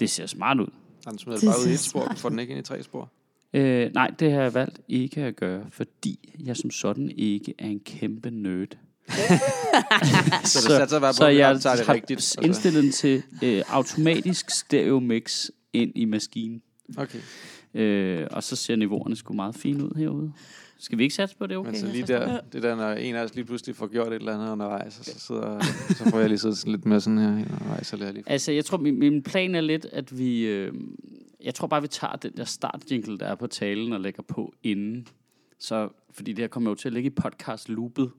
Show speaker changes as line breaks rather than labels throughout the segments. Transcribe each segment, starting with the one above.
Det ser smart ud.
Han smider
Det
bare ud i et spor, får den ikke ind i tre spor.
Øh, nej, det har jeg valgt ikke at gøre, fordi jeg som sådan ikke er en kæmpe nerd.
Så det satser bare på,
så jeg
det
har
rigtigt. Altså.
indstillet den til øh, automatisk stereo mix ind i maskinen.
Okay,
Øh, og så ser niveauerne sgu meget fine ud herude. Skal vi ikke satse på det, okay?
men så
jeg
lige der, det der, når en af os lige pludselig får gjort et eller andet undervejs, og så, sidder, så får jeg lige siddet sådan lidt med sådan her undervejs, jeg lige.
Altså, jeg tror, min, min plan er lidt, at vi... Øh, jeg tror bare, vi tager den der startjingle, der er på talen, og lægger på inden. Så, fordi det her kommer jo til at ligge i podcast-loopet.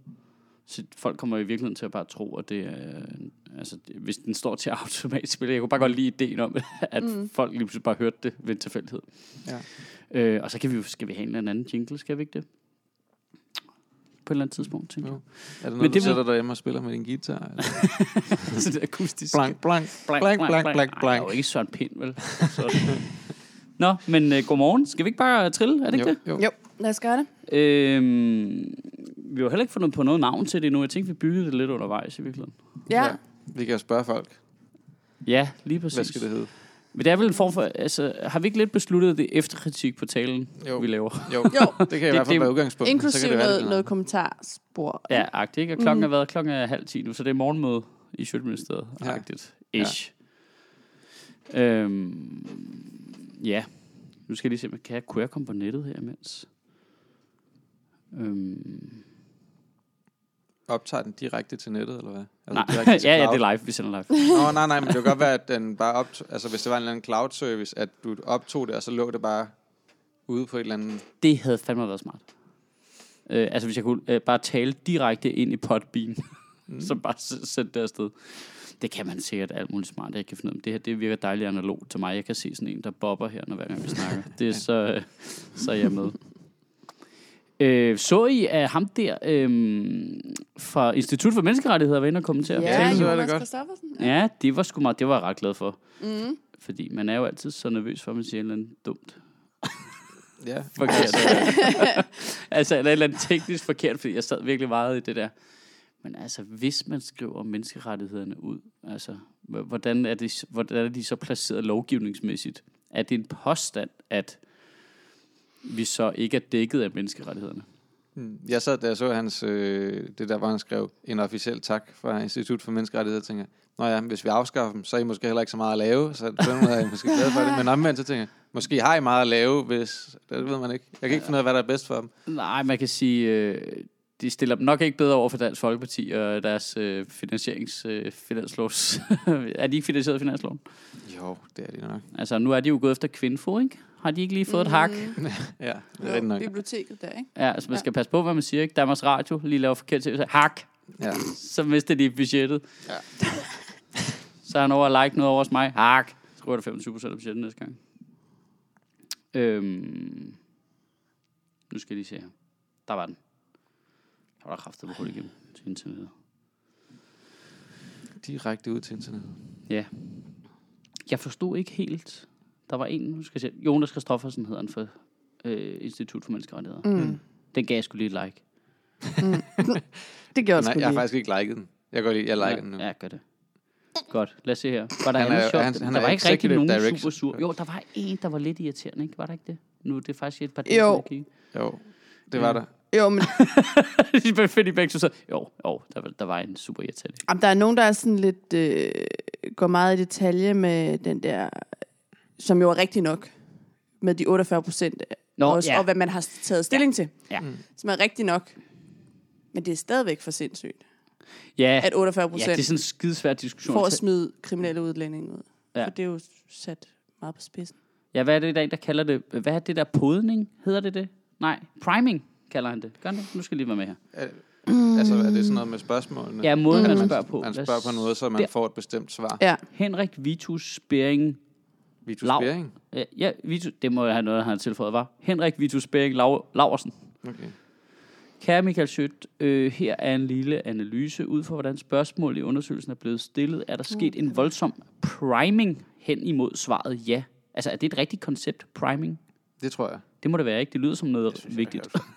Så folk kommer i virkeligheden til at bare tro, at det er... Altså, det, hvis den står til automatisk spil. Jeg kunne bare godt lide ideen om, at mm. folk lige pludselig bare hørte det ved en tilfældighed.
Ja.
Øh, og så kan vi jo, skal vi have en eller anden jingle, skal vi ikke det? På et eller andet tidspunkt, tænker jeg.
Er det
Men
noget,
det
du
vil-
sætter derhjemme og spiller med din guitar? Eller?
så det er akustisk.
blank, blank,
blank,
blank, blank, blank,
Ej, jeg er
blank.
jo ikke Søren Pind, vel? Så. Nå, men uh, godmorgen. Skal vi ikke bare trille? Er det ikke
Jo,
det?
jo.
Jo, lad os gøre det.
Øhm, vi har heller ikke fundet på noget navn til det endnu. Jeg tænkte, vi byggede det lidt undervejs i virkeligheden.
Ja.
Ja. Vi kan jo spørge folk,
Ja, lige præcis.
hvad skal det hedde?
Men det er vel en form for... Altså, har vi ikke lidt besluttet, det er efterkritik på talen,
Jo.
vi laver?
Jo,
Jo,
det kan i
Det-
hvert fald
det-
være udgangspunkt. så
inklusive
kan det
noget, noget kommentarspor.
Ja, agtigt, ikke? Og klokken
Mhm.
er været klokken er halv ti nu, så det er morgenmøde i Sjøtministeriet.
Ja.
Agtigt. Ish. Øhm, ja. Nu skal jeg lige se, kan jeg, kunne jeg komme på nettet her imens? Øhm,
Optager den direkte til nettet, eller hvad? Altså,
nej, ja, ja, det er live. Vi sender live.
Nå, nej, nej, men det kan godt være, at den bare optog, altså hvis det var en eller anden cloud service, at du optog det, og så lå det bare ude på et eller andet...
Det havde fandme været smart. Øh, altså, hvis jeg kunne øh, bare tale direkte ind i Podbean, mm. så bare sætte det afsted. Det kan man sikkert alt muligt smart, jeg kan finde ud af. Det her, det virker dejligt analogt til mig. Jeg kan se sådan en, der bobber her, når hver gang vi snakker. Det er så, øh, så er jeg med. Øh, så I at ham der øh, fra Institut for Menneskerettigheder var inde og kommentere?
Ja,
det så er det
Jonas
godt.
Christoffersen.
ja, det var sgu meget, det var jeg ret glad for.
Mm.
Fordi man er jo altid så nervøs for, at man siger et eller andet dumt.
Ja,
forkert. altså, eller et eller andet teknisk forkert, fordi jeg sad virkelig meget i det der. Men altså, hvis man skriver menneskerettighederne ud, altså, hvordan er, det, hvordan er de så placeret lovgivningsmæssigt? Er det en påstand, at vi så ikke er dækket af menneskerettighederne?
Mm. Jeg sad, da jeg så hans, øh, det der, hvor han skrev en officiel tak fra Institut for Menneskerettigheder, tænker Nå ja, hvis vi afskaffer dem, så er I måske heller ikke så meget at lave, så er jeg måske glad for det. Men omvendt, så tænker jeg, måske har I meget at lave, hvis, det ved man ikke. Jeg kan ikke finde ud af, hvad der er bedst for dem.
Nej, man kan sige, øh, de stiller dem nok ikke bedre over for Dansk Folkeparti og deres øh, finansierings, øh, finanslovs. er de ikke finansieret af finansloven?
Jo, det er det nok.
Altså, nu er de jo gået efter kvindfo, ikke? Har de ikke lige fået mm. et hak?
Mm.
Ja, det er
Jo,
nok.
biblioteket der, ikke?
Ja, altså man
Ja.
skal passe på, hvad man siger, ikke? Danmarks Radio lige laver forkert til, hak,
Ja.
så mister de budgettet.
Ja.
så er han over at like noget over hos mig, hak, så ryger der 25 procent af budgettet næste gang. Øhm, nu skal jeg lige se her. Der var den. Der var der kraftet på hul igennem til internettet.
Direkte ud til internettet.
Ja. Jeg forstod ikke helt. Der var en, nu skal jeg se, Jonas Christoffersen hedder han for øh, Institut for Menneskerettigheder. Mm.
Mm.
Den gav jeg sgu lige et like.
Det gjorde
Nej,
sgu
jeg har faktisk ikke liket den. Jeg går lige, jeg liker den nu.
Ja, gør det. Godt, lad os se her. Var der
Han
andet
er-
sjovt?
han- han
der
er
var ikke rigtig nogen
director.
super sur. Jo, der var en, der var lidt irriterende, ikke? Var der ikke det? Nu er det faktisk et par dage,
Jo.
jeg.
Jo, det var der.
Jo, men
De fedt i begge så jo, jo, der, var- der var en super irriterende.
Jamen, der er nogen, der er sådan lidt, øh, går meget i detalje med den der, som jo er rigtig nok, med de 48 procent,
Nå,
også,
ja.
og hvad man har taget stilling til,
Ja.
Mm.
som er rigtig nok. Men det er stadigvæk for sindssygt,
Ja,
at 48%
ja, det
procent
er sådan en skidesvær diskussion.
for at smide kriminelle udlændinge ud.
Ja.
Ja. For det er jo sat meget på spidsen.
Ja, hvad er det, der, er en, der kalder det? Hvad er det der podning? Hedder det det? Nej, priming kalder han det. Gør han det? Nu skal jeg lige være med her.
Er, altså, er det sådan noget med spørgsmålene?
Ja, måden,
Mm.
man spørger på.
Man spørger på noget, så man
Der.
får et bestemt svar.
Ja.
Henrik Vitus Bering.
Vitus
Lav.
Bering?
Ja, ja Vitus, det må have noget, han har tilføjet, var. Henrik Vitus Bering Lau, Laversen.
Okay.
Kære Michael Schødt, øh, her er en lille analyse ud for, hvordan spørgsmål i undersøgelsen er blevet stillet. Er der sket en voldsom priming hen imod svaret ja? Altså, er det et rigtigt koncept, priming?
Det tror jeg.
Det må det være, ikke? Det lyder som noget
Det synes jeg,
vigtigt.
jeg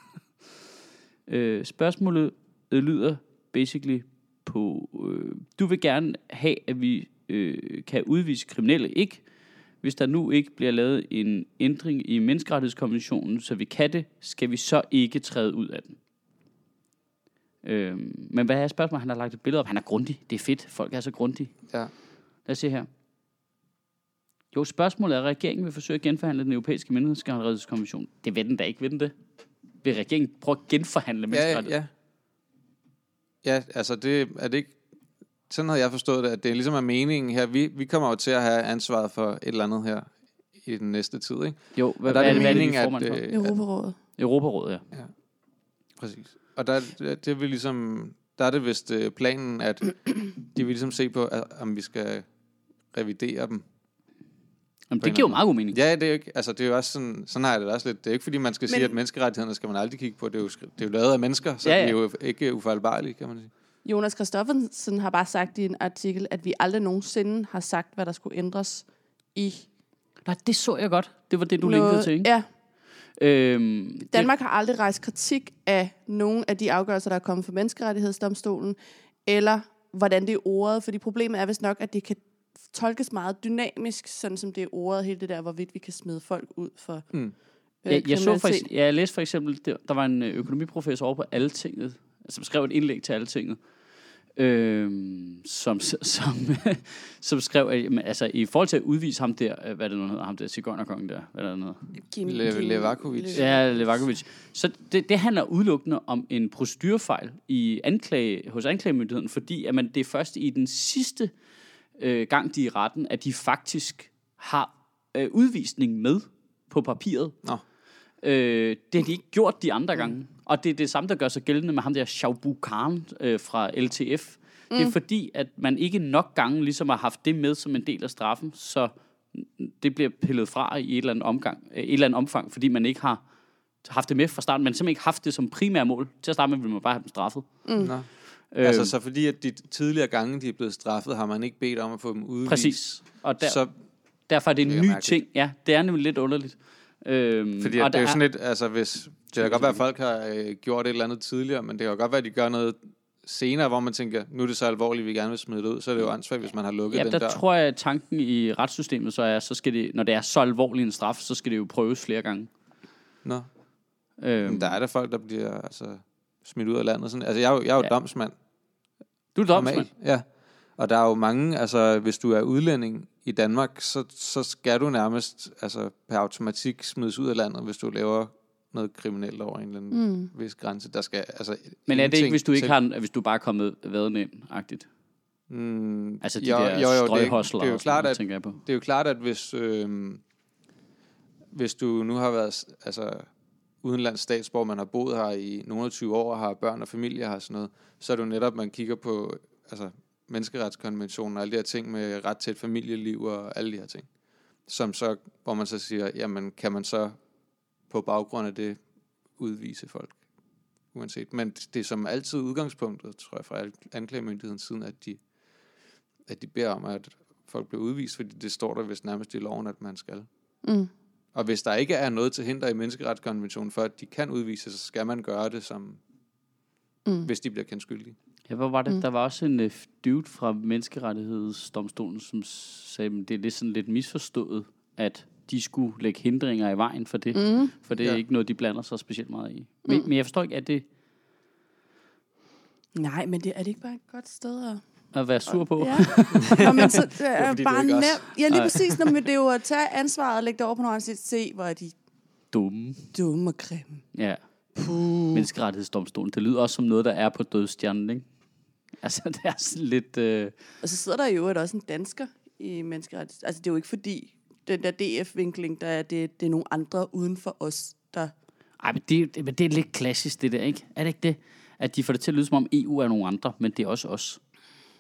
Øh, spørgsmålet øh, lyder basically på, øh, du vil gerne have, at vi øh, kan udvise kriminelle, ikke? Hvis der nu ikke bliver lavet en ændring i menneskerettighedskonventionen, så vi kan det, skal vi så ikke træde ud af den. Øhm, men hvad er spørgsmålet? Han har lagt et billede op. Han er grundig. Det er fedt. Folk er så grundige.
Ja.
Lad os se her. Jo, spørgsmålet er, at regeringen vil forsøge at genforhandle den europæiske menneskerettighedskonvention. Det ved den da ikke, ved den det? Vil regeringen prøve at genforhandle
Ja,
menneskerettigheder?
ja. Ja, altså det er det ikke... Sådan havde jeg forstået det, at det ligesom er meningen her. Vi, vi kommer jo til at have ansvaret for et eller andet her i den næste tid, ikke?
Jo, hvad,
Og der er
hvad,
det
hvad er det, vi
meningen,
er
at...
for?
øh,
Europarådet.
Europarådet, ja.
Præcis. Og der, det, det vil ligesom, der er det vist øh, planen, at de vil ligesom se på, at, om vi skal revidere dem.
Jamen, det giver jo meget god mening.
Ja, det er jo ikke, altså det er jo også sådan, sådan har jeg det også lidt. Det er ikke fordi, man skal Men, sige, at menneskerettighederne skal man aldrig kigge på. Det er jo, det er jo lavet af mennesker, så
Ja,
ja,
ja.
ja. de er jo ikke ufejlbarlige, kan man sige.
Jonas Christoffersen har bare sagt i en artikel, at vi aldrig nogensinde har sagt, hvad der skulle ændres i
Nej, det så jeg godt. Det var det, du linkede til, ikke?
Ja,
Øhm, det-
Danmark har aldrig rejst kritik af nogen af de afgørelser, der er kommet fra menneskerettighedsdomstolen, eller hvordan det er ordet, fordi problemet er vist nok, at det kan tolkes meget dynamisk, sådan som det er ordet, hele det der, hvorvidt vi kan smide folk ud for
Mm.
øh,
Jeg, jeg, så for, jeg læste for eksempel, der, der var en øh, økonomiprofessor over på Altinget, som skrev et indlæg til Altinget, øhm, som, som, som skrev, at, altså i forhold til at udvise ham der, øh, hvad er det nu hedder, ham der, cigøjnerkongen der, hvad er det nu hedder?
Kim-
Le-
Kim-
Levakovic.
Le-
Ja, Levakovic. Så det, det handler udelukkende om en procedurfejl i anklage, hos anklagemyndigheden, fordi at man, det er først i den sidste øh, gang, de er i retten, at de faktisk har øh, udvisning med på papiret.
Nå.
Øh, det har de ikke gjort de andre gange. Og det er det samme, der gør sig gældende med ham der Shaubu Khan øh, fra LTF. Mm. Det er fordi, at man ikke nok gange ligesom har haft det med som en del af straffen, så det bliver pillet fra i et eller andet, omgang, øh, et eller andet omfang, fordi man ikke har haft det med fra starten. Man har simpelthen ikke haft det som primær mål. Til at starte med vil man bare have dem straffet.
Mm. Nå.
Øh,
Altså, så fordi at de tidligere gange, de er blevet straffet, har man ikke bedt om at få dem udvist.
præcis. Og der,
Så,
derfor er det en ny
mærkeligt.
ting. Ja, det er nemlig lidt underligt. Øhm,
fordi
og
det er jo sådan lidt, altså hvis, det kan godt være, at folk har øh, gjort et eller andet tidligere, men det kan godt være, at de gør noget senere, hvor man tænker, nu er det så alvorligt, vi gerne vil smide det ud, så er det jo ansvaret, hvis man har lukket
Ja,
den
der,
der.
tror jeg, at tanken i retssystemet så er, så skal det, når det er så alvorlig en straf, så skal det jo prøves flere gange.
Nå.
Øhm,
Men der er der folk, der bliver altså, smidt ud af landet. Sådan. Altså, jeg er jo, jeg er jo
Ja.
ja. domsmand.
du er domsmand.
normalt. Ja. Og der er jo mange, altså hvis du er udlænding i Danmark, så, så skal du nærmest altså, per automatik smides ud af landet, hvis du laver noget kriminelt over en eller anden mm. vis grænse. Der skal, altså,
Men er det ikke, hvis du ikke
til-
har, hvis du bare er kommet vaden ind-agtigt?
Mm,
Altså de
jo,
der
jo, jo, det, er, det er jo
og sådan
klart, at,
tænker jeg på.
det er jo klart, at hvis, øh, hvis du nu har været altså, udenlands statsborger, man har boet her i nogle af 20 år, og har børn og familie og sådan noget, så er det jo netop, man kigger på altså, menneskeretskonventionen og alle de her ting med ret til et familieliv og alle de her ting. Som så, hvor man så siger, jamen kan man så på baggrund af det udvise folk? Uanset. Men det er som altid udgangspunktet, tror jeg, fra anklagemyndighedens siden, at de, at de beder om, at folk bliver udvist, fordi det står der vist nærmest i loven, at man skal.
Mm.
Og hvis der ikke er noget til hinder i menneskeretskonventionen for, at de kan udvises, så skal man gøre det, som,
Mm.
hvis de bliver kendt skyldige.
Ja, hvor var det?
Mm.
Mm. Der var også en uh, dude fra menneskerettighedsdomstolen, som sagde, at det er lidt sådan lidt misforstået, at de skulle lægge hindringer i vejen for det. Mm.
Mm.
For det er
Ja.
ikke noget, de blander sig specielt meget i. Men,
Mm.
men jeg forstår ikke, at det
Nej, men det, er det ikke bare et godt sted at...
at være sur på?
Ja. Nå, men så, det er
fordi, det
bare
er
nemt. Ja, lige præcis. Nå, men det er jo at tage ansvaret og lægge det over på nogen og se, hvor er de
Dumme.
dumme og grimme.
Ja.
Puh.
Menneskerettighedsdomstolen. Det lyder også som noget, der er på dødstjernen, ikke? Altså, det er sådan lidt... Øh...
Og så sidder der jo øvrigt også en dansker i menneskerettighed. Altså, det er jo ikke fordi, den der DF-vinkling, der er, det, det er nogle andre uden for os, der...
Ej, men det, det, men det er lidt klassisk, det der, ikke? Er det ikke det? At de får det til at lyde, som om EU er nogle andre, men det er også os.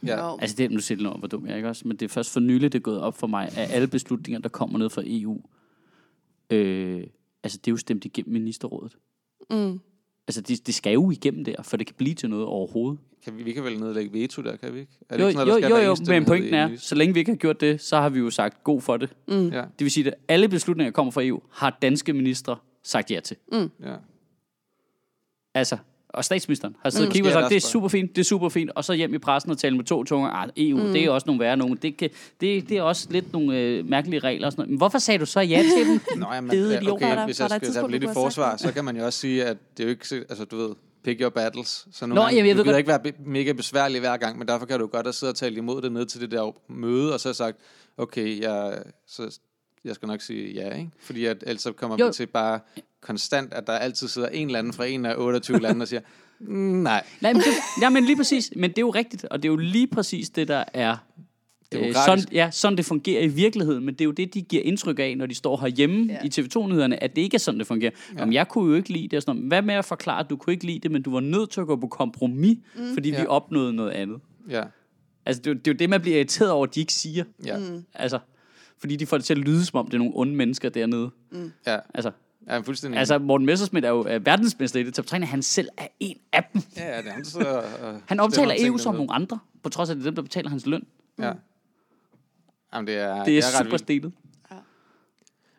Ja.
Jo.
Altså, det, nu siger det noget om, hvor dum jeg er, ikke også? Men det er først for nylig, det er gået op for mig, at alle beslutninger, der kommer ned fra EU, øh, altså, det er jo stemt igennem ministerrådet.
Mm.
Altså, det, det skal jo igennem der, for det kan blive til noget overhovedet.
Kan vi, vi kan vel nedlægge veto der, kan vi ikke? Er
Jo,
ikke sådan
jo,
noget, der skal
jo,
være
jo,
enstemmighed
men pointen er, så længe vi ikke har gjort det, så har vi jo sagt god for det.
Mm.
Ja,
Det vil sige, at alle beslutninger, der kommer fra EU, har danske ministre sagt ja til.
ja.
Altså, og statsministeren har siddet
Mm.
og kigget og sagt, det er super fint, det er super fint, og så hjem i pressen og tale med to tunger, ah, EU, mm. det er også nogle værre nogen, det, kan, det, det er også lidt nogle øh, mærkelige regler og sådan noget. Men hvorfor sagde du så ja til dem?
Nå, ja, men,
Fede
ja,
idioter.
Var der-
okay, hvis jeg skal tage lidt
du
i forsvar, så kan man jo også sige, at det er jo ikke, så- altså du ved, pick your battles. Så nogle
Nå,
gange,
jamen, jeg
du
ved
gider
godt-
ikke være mega besværlig hver gang, men derfor kan du godt have siddet og talt imod det ned til det der møde, og så sagt, okay, jeg, så, jeg skal nok sige ja, ikke? Fordi at, ellers så kommer
Jo.
vi til bare konstant, at der altid sidder en eller anden fra en af 28 lande og siger, "Mm, nej,
Nej, men, det, ja, men lige præcis, men det er jo rigtigt, og det er jo lige præcis det, der er Øh, sådan, ja, sådan det fungerer i virkeligheden, men det er jo det, de giver indtryk af, når de står herhjemme
Ja.
i TV2-nyhederne, at det ikke er sådan, det fungerer. Ja. Jamen, jeg kunne jo ikke lide det. Sådan. Hvad med at forklare, at du kunne ikke lide det, men du var nødt til at gå på kompromis, mm. fordi ja. vi opnåede noget andet.
ja,
Altså, det, er jo- det er jo det, man bliver irriteret over, at de ikke siger.
ja,
Mm.
Altså, fordi de får det til at lyde, som om det er nogle onde mennesker dernede.
ja,
Altså,
ja fuldstændig.
altså Morten Messerschmidt er jo er verdensmester i det. Top han selv er en af dem.
ja, ja, det er han, så, uh,
Han omtaler EU som nogle andre, på trods af, at det er dem, der betaler hans løn.
Ja. Jamen, det er,
Det er,
ret
super
vildt.
stenet.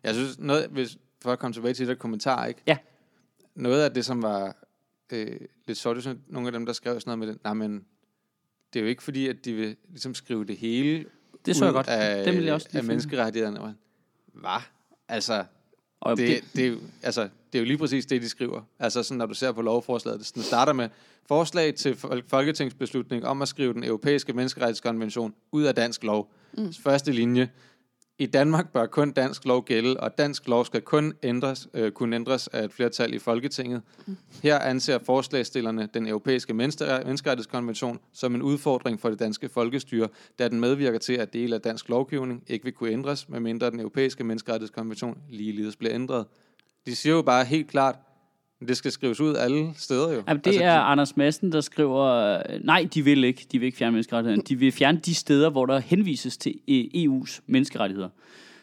Jeg synes, noget, hvis, for at komme tilbage til det der kommentar, ikke?
Ja.
Noget af det, som var øh, lidt det er sådan, nogle af dem, der skrev sådan noget med det, nej, men det er jo ikke fordi, at de vil ligesom skrive det hele
Det så jeg godt.
af,
Dem vil jeg også
af
finde.
menneskerettighederne. Hvad? Altså,
Og
det, det, er jo, altså, det er jo lige præcis det, de skriver. Altså sådan, når du ser på lovforslaget, det sådan, det starter med forslag til fol- folketingsbeslutning om at skrive den europæiske menneskerettighedskonvention ud af dansk lov. Mm. Første linje. I Danmark bør kun dansk lov gælde, og dansk lov skal kun ændres, øh, kunne ændres af et flertal i Folketinget. Her anser forslagstillerne den europæiske menneskerettighedskonvention som en udfordring for det danske folkestyre, da den medvirker til, at dele af dansk lovgivning ikke vil kunne ændres, medmindre den europæiske menneskerettighedskonvention ligeledes bliver ændret. De siger jo bare helt klart, det skal skrives ud alle steder jo.
Jamen, det altså, er Anders Madsen, der skriver, øh, nej, de vil ikke. De vil ikke fjerne menneskerettighederne. De vil fjerne de steder, hvor der henvises til øh, EU's menneskerettigheder.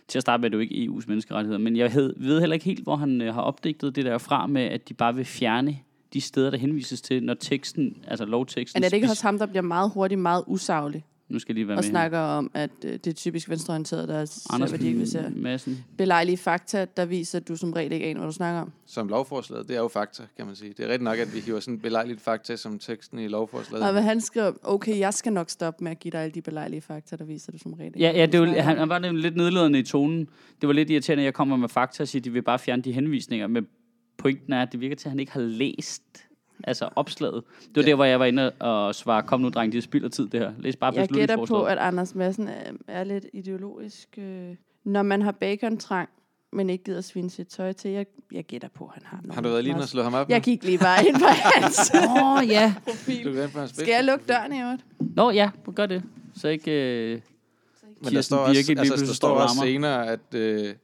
Til at starte med er det jo ikke EU's menneskerettigheder, men jeg ved heller ikke helt, hvor han øh, har opdigtet det der fra med, at de bare vil fjerne de steder, der henvises til, når teksten, altså lovteksten...
Men er det ikke også ham, der bliver meget hurtigt meget usaglig
Nu skal jeg lige være
og
med. her.
snakker om, at øh, det er typisk venstreorienteret, der ser,
Anders
hvad de ikke vil se.
Madsen.
Belejlige fakta, der viser, at du som regel ikke aner, hvad du snakker om.
Som lovforslaget, det er jo fakta, kan man sige. Det er rigtigt nok, at vi hiver sådan belejligt fakta som teksten i lovforslaget.
Og hvad han skrev, okay, jeg skal nok stoppe med at give dig alle de belejlige fakta, der viser, at du som regel ikke
Ja, ja det var, han, han var nemlig lidt nedladende i tonen. Det var lidt irriterende, at jeg kommer med fakta og siger, at de vil bare fjerne de henvisninger. Men pointen er, at det virker til, at han ikke har læst altså opslaget. Det var ja. Der, hvor jeg var inde og svare, kom nu dreng, det spilder tid det her. Læs bare
Jeg gætter på, at Anders Madsen er, er lidt ideologisk. Øh, når man har bacon-trang, men ikke gider svine sit tøj til, jeg, jeg gætter på, at han har noget.
Har du været lige og slå ham op?
Jeg gik lige bare ind på hans
Åh, oh, ja.
profil.
Du kan på hans
Skal jeg lukke døren i øvrigt?
Nå, ja, gør det. Så ikke... Øh,
Men der står også, altså, der
står
står
og
også senere, at øh,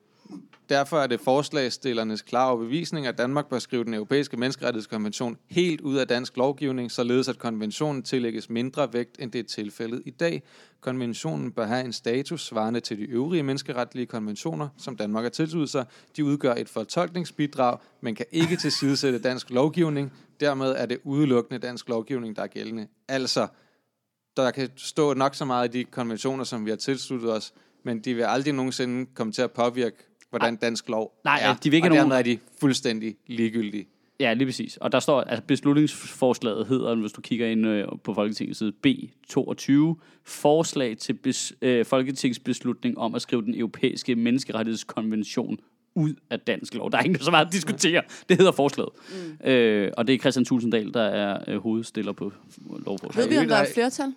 derfor er det forslagstillernes klare overbevisning, at Danmark bør skrive den europæiske menneskerettighedskonvention helt ud af dansk lovgivning, således at konventionen tillægges mindre vægt, end det er tilfældet i dag. Konventionen bør have en status svarende til de øvrige menneskeretlige konventioner, som Danmark har tilsluttet sig. De udgør et fortolkningsbidrag, men kan ikke tilsidesætte dansk lovgivning. Dermed er det udelukkende dansk lovgivning, der er gældende. Altså, der kan stå nok så meget i de konventioner, som vi har tilsluttet os, men de vil aldrig nogensinde komme til at påvirke, hvordan dansk lov
Nej,
er.
de vil ikke
og
have
dermed
nogen-
er de fuldstændig ligegyldige.
Ja, lige præcis. Og der står, at beslutningsforslaget hedder, hvis du kigger ind øh, på Folketingets side, B22, forslag til bes, øh, folketingsbeslutning om at skrive den europæiske menneskerettighedskonvention ud af dansk lov. Der er ikke så meget at diskutere. Det hedder forslaget. Mm. Øh, og det er Christian Tulsendal, der er øh, hovedstiller på lovforslaget.
Ved vi, om der er
Nej.
flertal?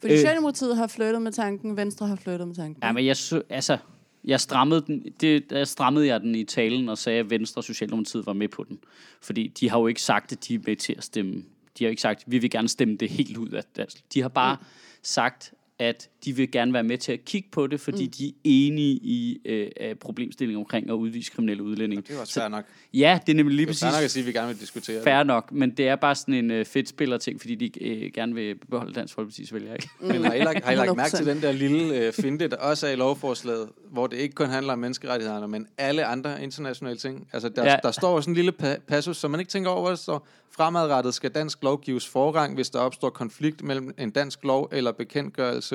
Fordi
Øh.
Socialdemokratiet har flyttet med tanken, Venstre har flyttet med tanken.
Ja, men jeg, så, altså, jeg strammede, den, det, der strammede jeg den i talen og sagde, at Venstre og Socialdemokratiet var med på den. Fordi de har jo ikke sagt, at de er med til at stemme. De har jo ikke sagt, at vi vil gerne stemme det helt ud af. De har bare mm. sagt, at de vil gerne være med til at kigge på det, fordi mm. de er enige i øh, problemstillingen omkring at udvise kriminelle udlændinge.
Det er også fair nok.
Ja, det er nemlig lige
Det er
præcis
fair nok at sige, at vi gerne vil diskutere
fair nok, men det er bare sådan en øh, fedt spiller-ting, fordi de øh, gerne vil beholde Dansk Folkeparti's vælger, ikke?
det. Men har I lagt, har I lagt mærke
100%.
til den der lille øh, finte, der også er i lovforslaget, hvor det ikke kun handler om menneskerettighederne, men alle andre internationale ting? Altså, der,
Ja.
ja. der står sådan en lille pa- passus, som man ikke tænker over, hvor der står, fremadrettet skal dansk lov gives forrang, hvis der opstår konflikt mellem en dansk lov eller bekendtgørelse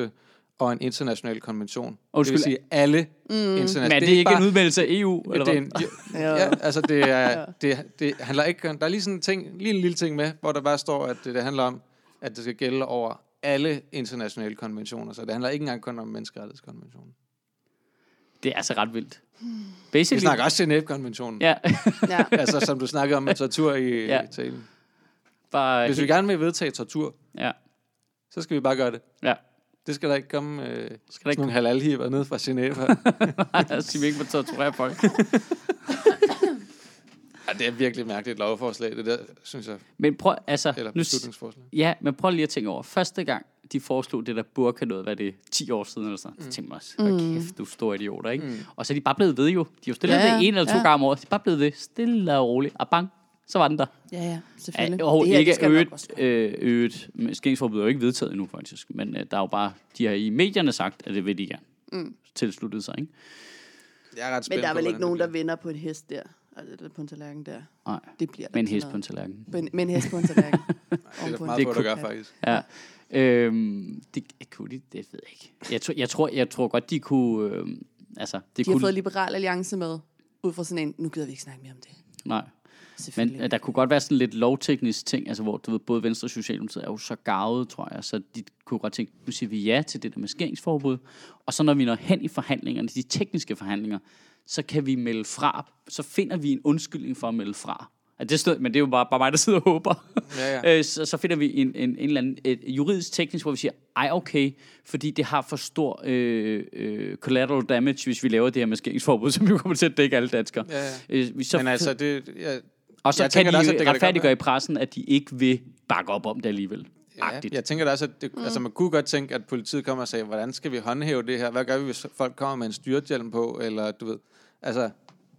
og en international konvention.
Undskyld.
Det vil sige alle mm. internationale.
Men er det, ikke en udmeldelse af EU? Eller
det er
hvad?
en,
Ja.
ja, altså det er, det, det handler ikke, der er lige sådan en ting, lige en lille ting med, hvor der bare står, at det, det handler om, at det skal gælde over alle internationale konventioner, så det handler ikke engang kun om menneskerettighedskonventionen.
Det er altså ret vildt.
Vi
Basically,
snakker også Genève-konventionen,
Ja,
Ja.
altså som du snakkede om med tortur i
Ja.
talen.
bare...
Hvis vi gerne vil vedtage tortur,
Ja,
så skal vi bare gøre det.
ja.
Det skal der ikke komme øh,
Skal der ikke
nogle halalhiver ned fra Genève.
Nej, sige, vi ikke må torturere folk.
ja, det er virkelig mærkeligt lovforslag, det der, synes jeg.
Men prøv, altså...
Eller
Nu,
beslutningsforslag.
ja, men prøv lige at tænke over. Første gang, de foreslog det der burka noget, hvad er det 10 år siden eller sådan. Mm. Så tænkte jeg også, hold kæft, du store idioter, ikke? Mm. Og så er de bare blevet ved jo. De er jo stillet
ja,
det en eller to
ja.
gange om året. De er bare blevet ved, stille og roligt. Og bang, så var den der.
Ja, ja, selvfølgelig.
Ja, og
Det her,
ikke
det
øget, øh, øget skængsforbud er jo ikke vedtaget endnu, faktisk. Men øh, der er jo bare, de har i medierne sagt, at det vil de gerne. Mm. Tilsluttet sig, ikke?
Jeg er ret
Men der er
på,
vel ikke nogen, der vinder på en hest der. Altså på en tallerken der.
Nej,
Det bliver der
med en
til
hest på en tallerken.
Men, med en hest på en tallerken.
bliver. Det er der meget få, der gør, faktisk.
Ja. Øhm, det, kunne de, det ved jeg ikke. Jeg tror, jeg tror, jeg tror godt, de kunne... Øh, altså, det
De har
kunne,
fået Liberal Alliance med, ud fra sådan en, nu gider vi ikke snakke mere om det.
Nej,
Selvfølgelig.
men øh, der kunne godt være sådan lidt lovteknisk ting, altså hvor du ved, både Venstre og Socialdemokratiet er jo så gavet, tror jeg, så de kunne godt tænke, nu siger vi ja til det der maskeringsforbud, og så når vi når hen i forhandlingerne, de tekniske forhandlinger, så kan vi melde fra, så finder vi en undskyldning for at melde fra. Ja, det stod, men det er jo bare, bare mig, der sidder og håber.
Ja, ja.
Øh, så, så finder vi en, en, en eller anden et juridisk teknisk, hvor vi siger, ej okay, fordi det har for stor øh, øh, collateral damage, hvis vi laver det her maskeringsforbud, som jo kommer til at dække alle danskere.
Ja, ja.
Øh, vi så
Men altså, det, ja,
og så
jeg
kan
tænker
de
også, at det kan
retfærdiggøre i pressen, at de ikke vil bakke op om det alligevel.
Ja,
Agtigt.
jeg tænker da også, at det, mm. altså, man kunne godt tænke, at politiet kommer og siger, hvordan skal vi håndhæve det her? Hvad gør vi, hvis folk kommer med en styrthjelm på? Eller du ved, altså et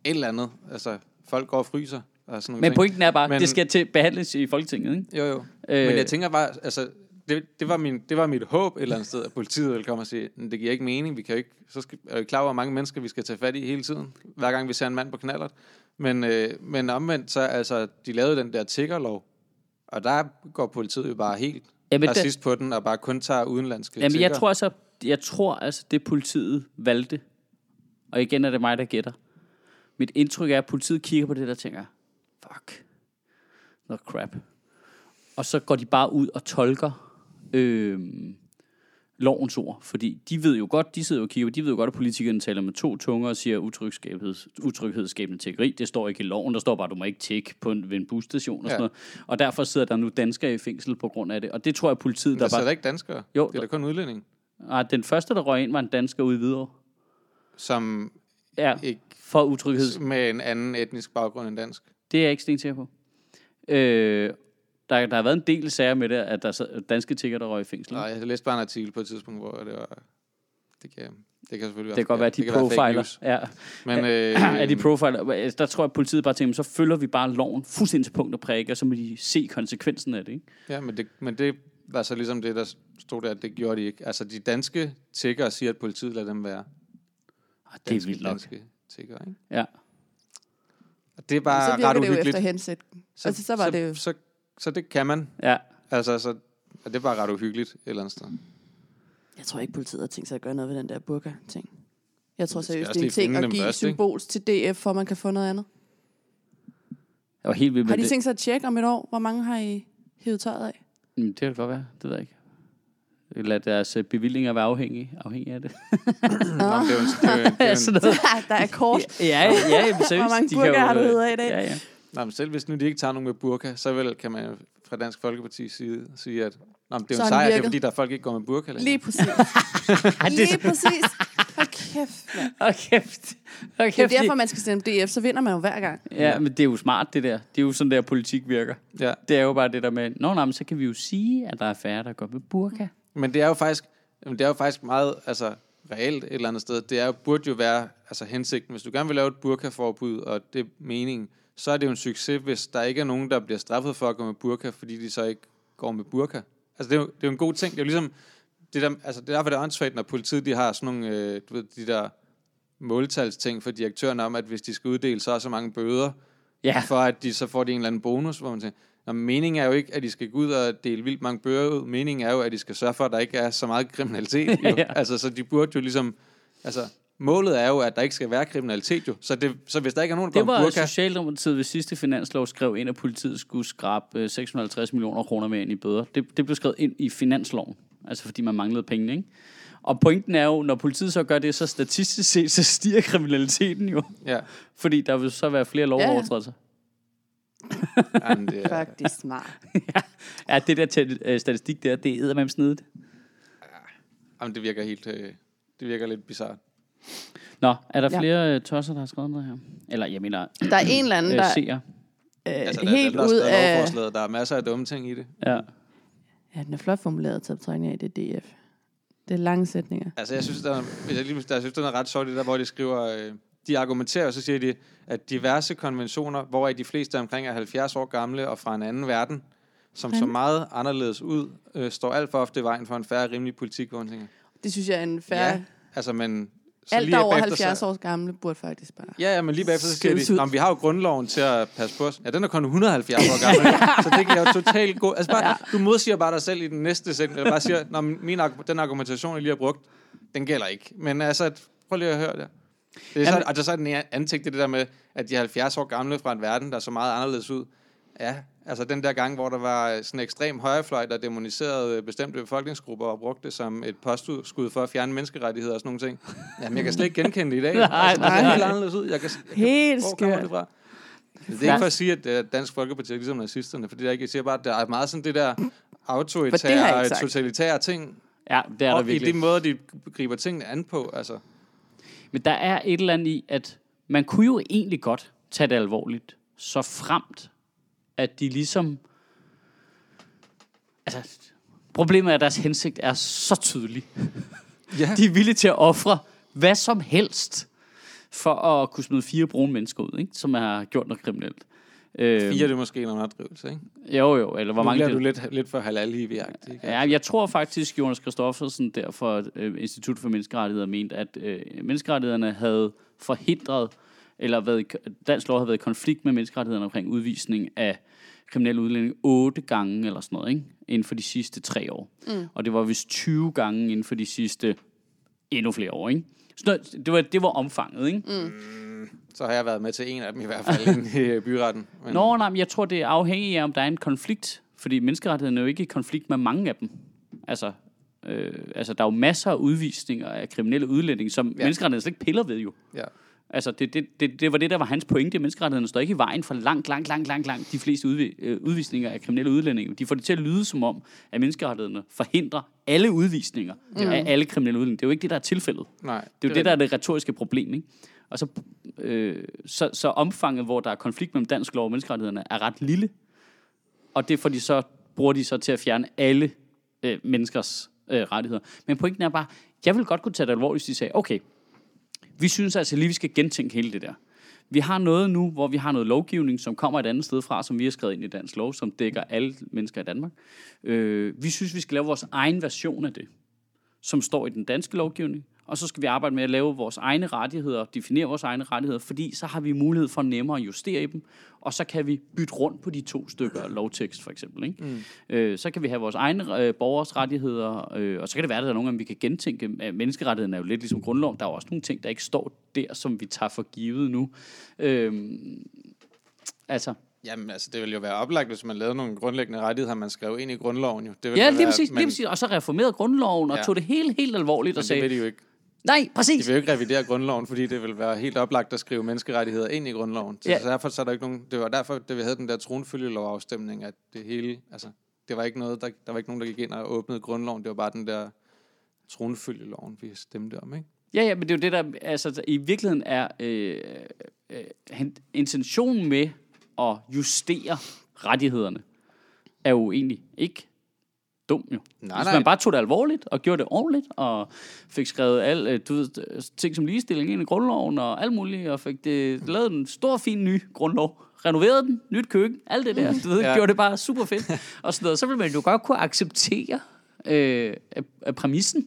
eller andet. Altså, folk går og fryser. Og sådan
Men
ting.
pointen er bare,
Men-
det skal til behandles i Folketinget, ikke?
Jo, jo.
Øh.
Øh. Men jeg tænker bare, altså, det, det, var min, det var mit håb et eller andet sted, at politiet ville komme og sige, "Men det giver ikke mening, vi kan jo ikke, så skal, er vi klar over, hvor mange mennesker vi skal tage fat i hele tiden, hver gang vi ser en mand på knallert. Men, øh, men omvendt, så altså, de lavede den der tiggerlov, og der går politiet jo bare helt
Jamen,
racist på den, og bare kun tager udenlandske
Jamen, jeg
tiggere.
tror altså, jeg tror altså, det politiet valgte, og igen er det mig, der gætter. Mit indtryk er, at politiet kigger på det der og tænker, fuck, noget crap. Og så går de bare ud og tolker øh, lovens ord, fordi de ved jo godt, de sidder jo og kigger, de ved jo godt, at politikerne taler med to tunger og siger utryghedsskabende, tiggeri. Det står ikke i loven, der står bare, du må ikke tigge på en, ved en busstation og
Ja.
sådan noget. Og derfor sidder der nu danskere i fængsel på grund af det. Og det tror jeg, politiet,
Men
der
der
bare...
er ikke danskere.
Jo,
det er da kun udlænding,
Ah, den første, der røg ind, var en dansker ude i Hvidovre.
som
Ja,
ikke
for utryghed.
med en anden etnisk baggrund end dansk.
Det er jeg ikke stensikker på. Øh, der, der har været en del sager med det, at der er danske tigger, der røg i fængsel.
Nej, jeg læste bare en artikel på et tidspunkt, hvor det var... Det kan, det kan selvfølgelig
Det kan godt være, at de
det kan være fake
profiler. Ja.
Men, øh,
er de profiler? Der tror jeg, at politiet bare tænker, så følger vi bare loven fuldstændig til punkt og prikke, og så må de se konsekvensen af det. Ikke?
Ja, men det, men det var så ligesom det, der stod der, at det gjorde de ikke. Altså, de danske tiggere siger, at politiet lader dem være.
Ah, det er
Danske,
vildt nok.
danske tiggere, ikke?
Ja.
Og det er
så
bare
virker
ret
det jo
uhyggeligt.
efter hensigt. Altså, så var
så,
det jo...
Så, så det kan man.
ja.
Altså, så, og det er bare ret uhyggeligt et eller andet sted.
Jeg tror ikke, politiet har tænkt sig at gøre noget ved den der burka-ting. Jeg tror seriøst, det er en ting at give
først,
symbols til DF, for man kan få noget andet.
Jeg var helt vild med
Har de
det.
tænkt sig at tjekke om et år, hvor mange har I hævet tøjet af?
Mm, det kan godt være, det ved jeg ikke. Lad deres øh, bevillinger være afhængige, afhængige af det.
Nå, det er jo en, det er jo en, det er jo en,
Sådan noget.
der er kort.
Ja, ja, ja, seriøst.
Hvor mange burger har du
øh,
hævet af i dag?
Ja, ja.
Nå, men selv hvis nu de ikke tager nogen med burka, så vel kan man fra Dansk Folkeparti side sige, at Nå, men det er jo en sejr, det er fordi, der er folk ikke går med burka længere.
Lige præcis. Lige præcis. Hold kæft, mand.
Hold kæft. Hold
Det er
kæft.
derfor, man skal stemme DF, så vinder man jo hver gang.
Ja, men det er jo smart, det der. Det er jo sådan, der politik virker.
Ja.
Det er jo bare det der med, nå, nej, men så kan vi jo sige, at der er færre, der går med burka.
Men det er jo faktisk, det er jo faktisk meget altså, reelt et eller andet sted. Det er jo, burde jo være altså, hensigten. Hvis du gerne vil lave et burkaforbud, og det er meningen, så er det jo en succes, hvis der ikke er nogen, der bliver straffet for at gå med burka, fordi de så ikke går med burka. Altså, det er jo, det er jo en god ting. Det er jo ligesom, det, der, altså, det er derfor, det er åndssvagt, når politiet de har sådan nogle, øh, du ved, de der måltalsting for direktøren om, at hvis de skal uddele så så mange bøder,
Ja,
for at de så får de en eller anden bonus, hvor man tænker, Og meningen er jo ikke, at de skal gå ud og dele vildt mange bøger ud. Meningen er jo, at de skal sørge for, at der ikke er så meget kriminalitet. Jo.
Ja.
Altså, så de burde jo ligesom... Altså, målet er jo, at der ikke skal være kriminalitet jo. Så, det, så hvis der ikke er nogen, der
Det var
burka...
Socialdemokratiet ved sidste finanslov skrev ind, at politiet skulle skrabe øh, 650 millioner kroner med ind i bøder. Det, det blev skrevet ind i finansloven, altså fordi man manglede penge, ikke? Og pointen er jo, når politiet så gør det, så statistisk set, så stiger kriminaliteten jo.
Ja,
Fordi der vil så være flere lovovertrædelser.
jamen, det er,
Faktisk smart.
Ja, det der til, øh, statistik der, det er med snedet.
jamen, det virker helt... Øh, det virker lidt bizart.
Nå, er der
Ja.
flere øh, tosser, der har skrevet noget her? Eller, jeg mener,
Der er en eller anden,
øh,
der
seer.
øh,
Altså, der,
helt
der
ud af...
der er masser af dumme ting i det.
Ja.
Ja, den er flot formuleret til betragtning af det DF. Det er lange sætninger.
Altså, jeg synes, der er, jeg lige, der, jeg synes, der er ret sjovt, det der, hvor de skriver, øh, de argumenterer, og så siger de, at diverse konventioner, hvor de fleste er omkring er 70 år gamle og fra en anden verden, som så meget anderledes ud, øh, står alt for ofte i vejen for en færre rimelig politik, hvor
Det synes jeg er en færre...
ja, altså, men... Så
Alt, der er over
bagefter,
70
så,
år gamle, burde faktisk bare...
Ja, ja, men lige bagefter så siger de. "Nå, vi har jo grundloven til at passe på os. Ja, den er kun 170 år gammel, så det kan jeg jo totalt gå. Altså bare, du modsiger bare dig selv i den næste sætning, eller bare siger, Nå, min, den argumentation, jeg lige har brugt, den gælder ikke. Men altså, prøv lige at høre det. Det er så,
Jamen-
altså, så er den ting, det er det der med, at de er 70 år gamle fra en verden, der er så meget anderledes ud. Ja, altså den der gang, hvor der var sådan en ekstrem højrefløj, der demoniserede bestemte befolkningsgrupper og brugte det som et postskud for at fjerne menneskerettigheder og sådan nogle ting. Jamen, jeg kan slet ikke genkende det i dag.
Nej,
altså, det ser
nej.
helt anderledes ud. Jeg kan,
Helt
hvor kommer det fra? Det er ikke for at sige, at øh, Dansk Folkeparti er ligesom nazisterne, for det er ikke, jeg siger bare, at der er meget sådan det der
det
autoritære,
sagt.
totalitære ting,
Ja, det er der
og i
virkelig.
de måder, de griber tingene an på. Altså.
Men der er et eller andet i, at man kunne jo egentlig godt tage det alvorligt, så fremt, at de ligesom... Altså, problemet er, at deres hensigt er så tydelig.
Ja.
De er villige til at ofre hvad som helst, for at kunne smide fire brune mennesker ud, ikke? som har gjort noget kriminelt. Øh,
Fire er det måske en underdrivelse, ikke?
Jo, jo, eller hvor
Nu
mange...
bliver
det-
du lidt, lidt for halal i ikke?
Ja, jeg tror faktisk, Jonas Christoffersen der for øh, Institut for Menneskerettigheder mente, at øh, menneskerettighederne havde forhindret, eller været, dansk lov havde været i konflikt med menneskerettighederne omkring udvisning af kriminelle udlændinge otte gange eller sådan noget, ikke? inden for de sidste tre år. Mm. Og det var vist 20 gange inden for de sidste endnu flere år. Ikke? Så det var, det var omfanget, ikke? Mm.
Så har jeg været med til en af dem i hvert fald i øh, byretten. Men,
Nå, nej, men jeg tror, det er afhængigt af, om der er en konflikt. Fordi menneskerettighederne er jo ikke i konflikt med mange af dem. Altså, øh, altså der er jo masser af udvisninger af kriminelle udlændinge, som ja. menneskerettighederne slet ikke piller ved jo.
Ja.
Altså, det, det, det, det var det, der var hans pointe. Menneskerettighederne står ikke i vejen for langt, langt, langt, langt, langt de fleste udvi, øh, udvisninger af kriminelle udlændinge. De får det til at lyde som om, at menneskerettighederne forhindrer alle udvisninger mm. af alle kriminelle udlændinge. Det er jo ikke det, der er tilfældet.
Nej,
Det er jo det, det der er det retoriske problem, ikke? Og så, øh, så, så omfanget, hvor der er konflikt mellem dansk lov og menneskerettighederne, er ret lille. Og det får de så, bruger de så til at fjerne alle øh, menneskers øh, rettigheder. Men pointen er bare, jeg vil godt kunne tage det alvorligt, hvis de sagde, okay, vi synes altså lige, vi skal gentænke hele det der. Vi har noget nu, hvor vi har noget lovgivning, som kommer et andet sted fra, som vi har skrevet ind i dansk lov, som dækker alle mennesker i Danmark. Øh, vi synes, vi skal lave vores egen version af det som står i den danske lovgivning, og så skal vi arbejde med at lave vores egne rettigheder, definere vores egne rettigheder, fordi så har vi mulighed for nemmere at justere i dem, og så kan vi bytte rundt på de to stykker lovtekst, for eksempel. Ikke? Mm. Øh, så kan vi have vores egne øh, borgers rettigheder, øh, og så kan det være, at der er nogle gange, vi kan gentænke. Menneskerettigheden er jo lidt ligesom grundloven. Der er jo også nogle ting, der ikke står der, som vi tager for givet nu. Øh, altså,
Jamen, altså, det ville jo være oplagt, hvis man lavede nogle grundlæggende rettigheder, man skrev ind i grundloven. Jo. Det ville
ja, lige
være,
præcis, lige præcis. Og så reformerede grundloven og
Ja.
tog det helt, helt alvorligt og
Men det
sagde,
vil de jo ikke.
Nej, præcis.
De vil jo ikke revidere grundloven, fordi det vil være helt oplagt at skrive menneskerettigheder ind i grundloven. Så
Ja.
derfor så er der ikke nogen, det var derfor, da vi havde den der tronfølgelovafstemning, at det hele, altså, det var ikke noget, der, der var ikke nogen, der gik ind og åbnede grundloven. Det var bare den der tronfølgeloven, vi stemte om, ikke?
Ja, ja, men det er jo det, der altså, i virkeligheden er øh, øh, intentionen med at justere rettighederne, er jo egentlig ikke dum jo.
Nej,
Hvis
nej.
man bare tog det alvorligt og gjorde det ordentligt, og fik skrevet al, øh, du ved, ting som ligestilling ind i grundloven og alt muligt, og fik det, lavet en stor, fin ny grundlov, renoveret den, nyt køkken, alt det der, du ved,
ja.
gjorde det bare super fedt, og sådan noget. Så ville man jo godt kunne acceptere øh, af- af præmissen.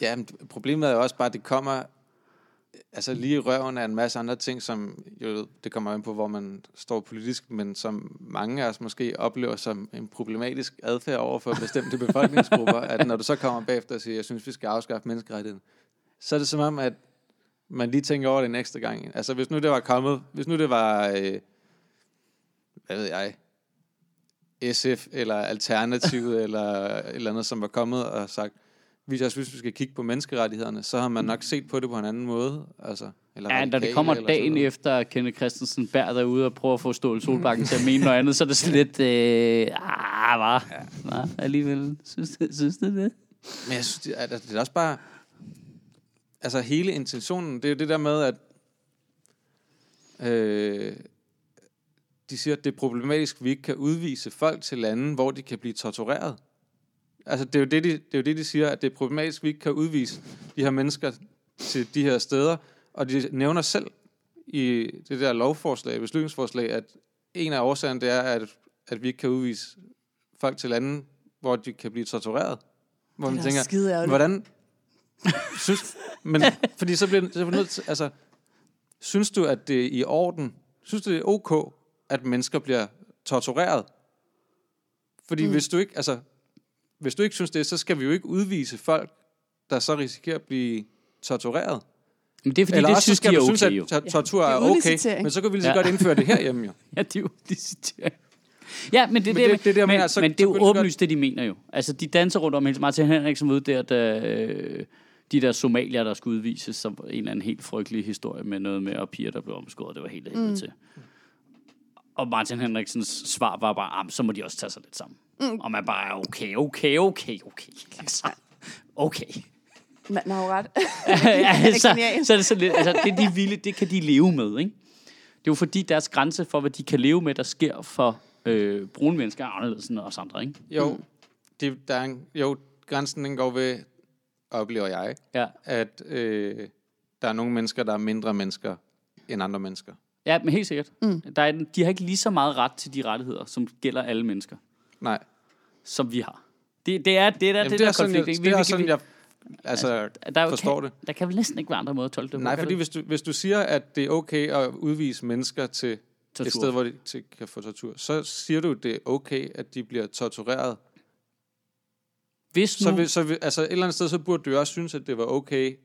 Ja, men problemet er jo også bare, at det kommer altså lige i røven af en masse andre ting, som jo, det kommer an på, hvor man står politisk, men som mange af os måske oplever som en problematisk adfærd over for bestemte befolkningsgrupper, at når du så kommer bagefter og siger, jeg synes, vi skal afskaffe menneskerettigheden, så er det som om, at man lige tænker over det en ekstra gang. Altså hvis nu det var kommet, hvis nu det var, øh, hvad ved jeg, SF eller Alternativet eller et eller andet, som var kommet og sagt, hvis jeg synes, vi skal kigge på menneskerettighederne, så har man nok set på det på en anden måde. Altså, eller
Ja, når det kommer dagen efter, at Kenneth Christensen bærer derude og prøver at få Ståle Solbakken til at mene noget andet, så er det sådan lidt, øh, ah, hvad? Ja. alligevel, synes, synes du det?
Men jeg synes, det er, det er også bare... Altså hele intentionen, det er det der med, at øh, de siger, at det er problematisk, at vi ikke kan udvise folk til lande, hvor de kan blive tortureret. Altså det er jo det, de, det er jo det, de siger, at det er problematisk, at vi ikke kan udvise de her mennesker til de her steder. Og de nævner selv i det der lovforslag, beslutningsforslag, at en af årsagerne, det er, at, at vi ikke kan udvise folk til lande, hvor de kan blive tortureret. Hvor man
er
tænker,
skide
hvordan... synes, men, fordi så bliver, så bliver nødt til, altså, synes du, at det er i orden? Synes du, det er ok, at mennesker bliver tortureret? Fordi mm. hvis du ikke, altså, hvis du ikke synes det, så skal vi jo ikke udvise folk, der så risikerer at blive tortureret.
Men det er fordi,
Eller
det
også så
synes
skal
de er okay,
synes, at tor- tortur
det er
er okay, men så kan vi lige så
Ja.
godt indføre det herhjemme jo.
Ja, det er jo. Ja, men det,
Men
det,
det- det er det, jeg
men,
mener, så-
men det er jo åbenlyst, det de mener jo. Altså, de danser rundt om hele Martin Henriksen ude der, da øh, de der somalier, der skulle udvises, som en eller anden helt frygtelig historie med noget med, og piger, der blev omskåret. Det var helt mm. til. Og Martin Henriksens svar var bare, ah, så må de også tage sig lidt sammen. Mm. Og man bare, okay, okay, okay, okay. Altså, okay.
Man har jo ret.
så, så er det så lidt, altså det de ville, det kan de leve med, ikke? Det er jo fordi deres grænse for, hvad de kan leve med, der sker for øh, brune mennesker, er anderledes end os andre, ikke?
Jo, det, der er en, jo grænsen den går ved, oplever jeg,
Ja.
at øh, der er nogle mennesker, der er mindre mennesker end andre mennesker.
Ja, men helt sikkert. Mm. Der er, de har ikke lige så meget ret til de rettigheder, som gælder alle mennesker,
Nej,
som vi har. Det, det er det, er,
Jamen,
det,
det, er
der
sådan,
konflikt.
jeg,
ikke?
det er
vi,
sådan, jeg altså,
der er jo-
forstår
kan,
det.
Der kan vel næsten ikke være andre måder at tolke det på.
Nej, fordi
der?
hvis du, hvis du siger, at det er okay at udvise mennesker til
Tortur.
et sted, hvor de til, kan få tortur, så siger du, at det er okay, at de bliver tortureret.
Hvis
Så,
nu,
så vil, altså et eller andet sted, så burde du også synes, at det var okay,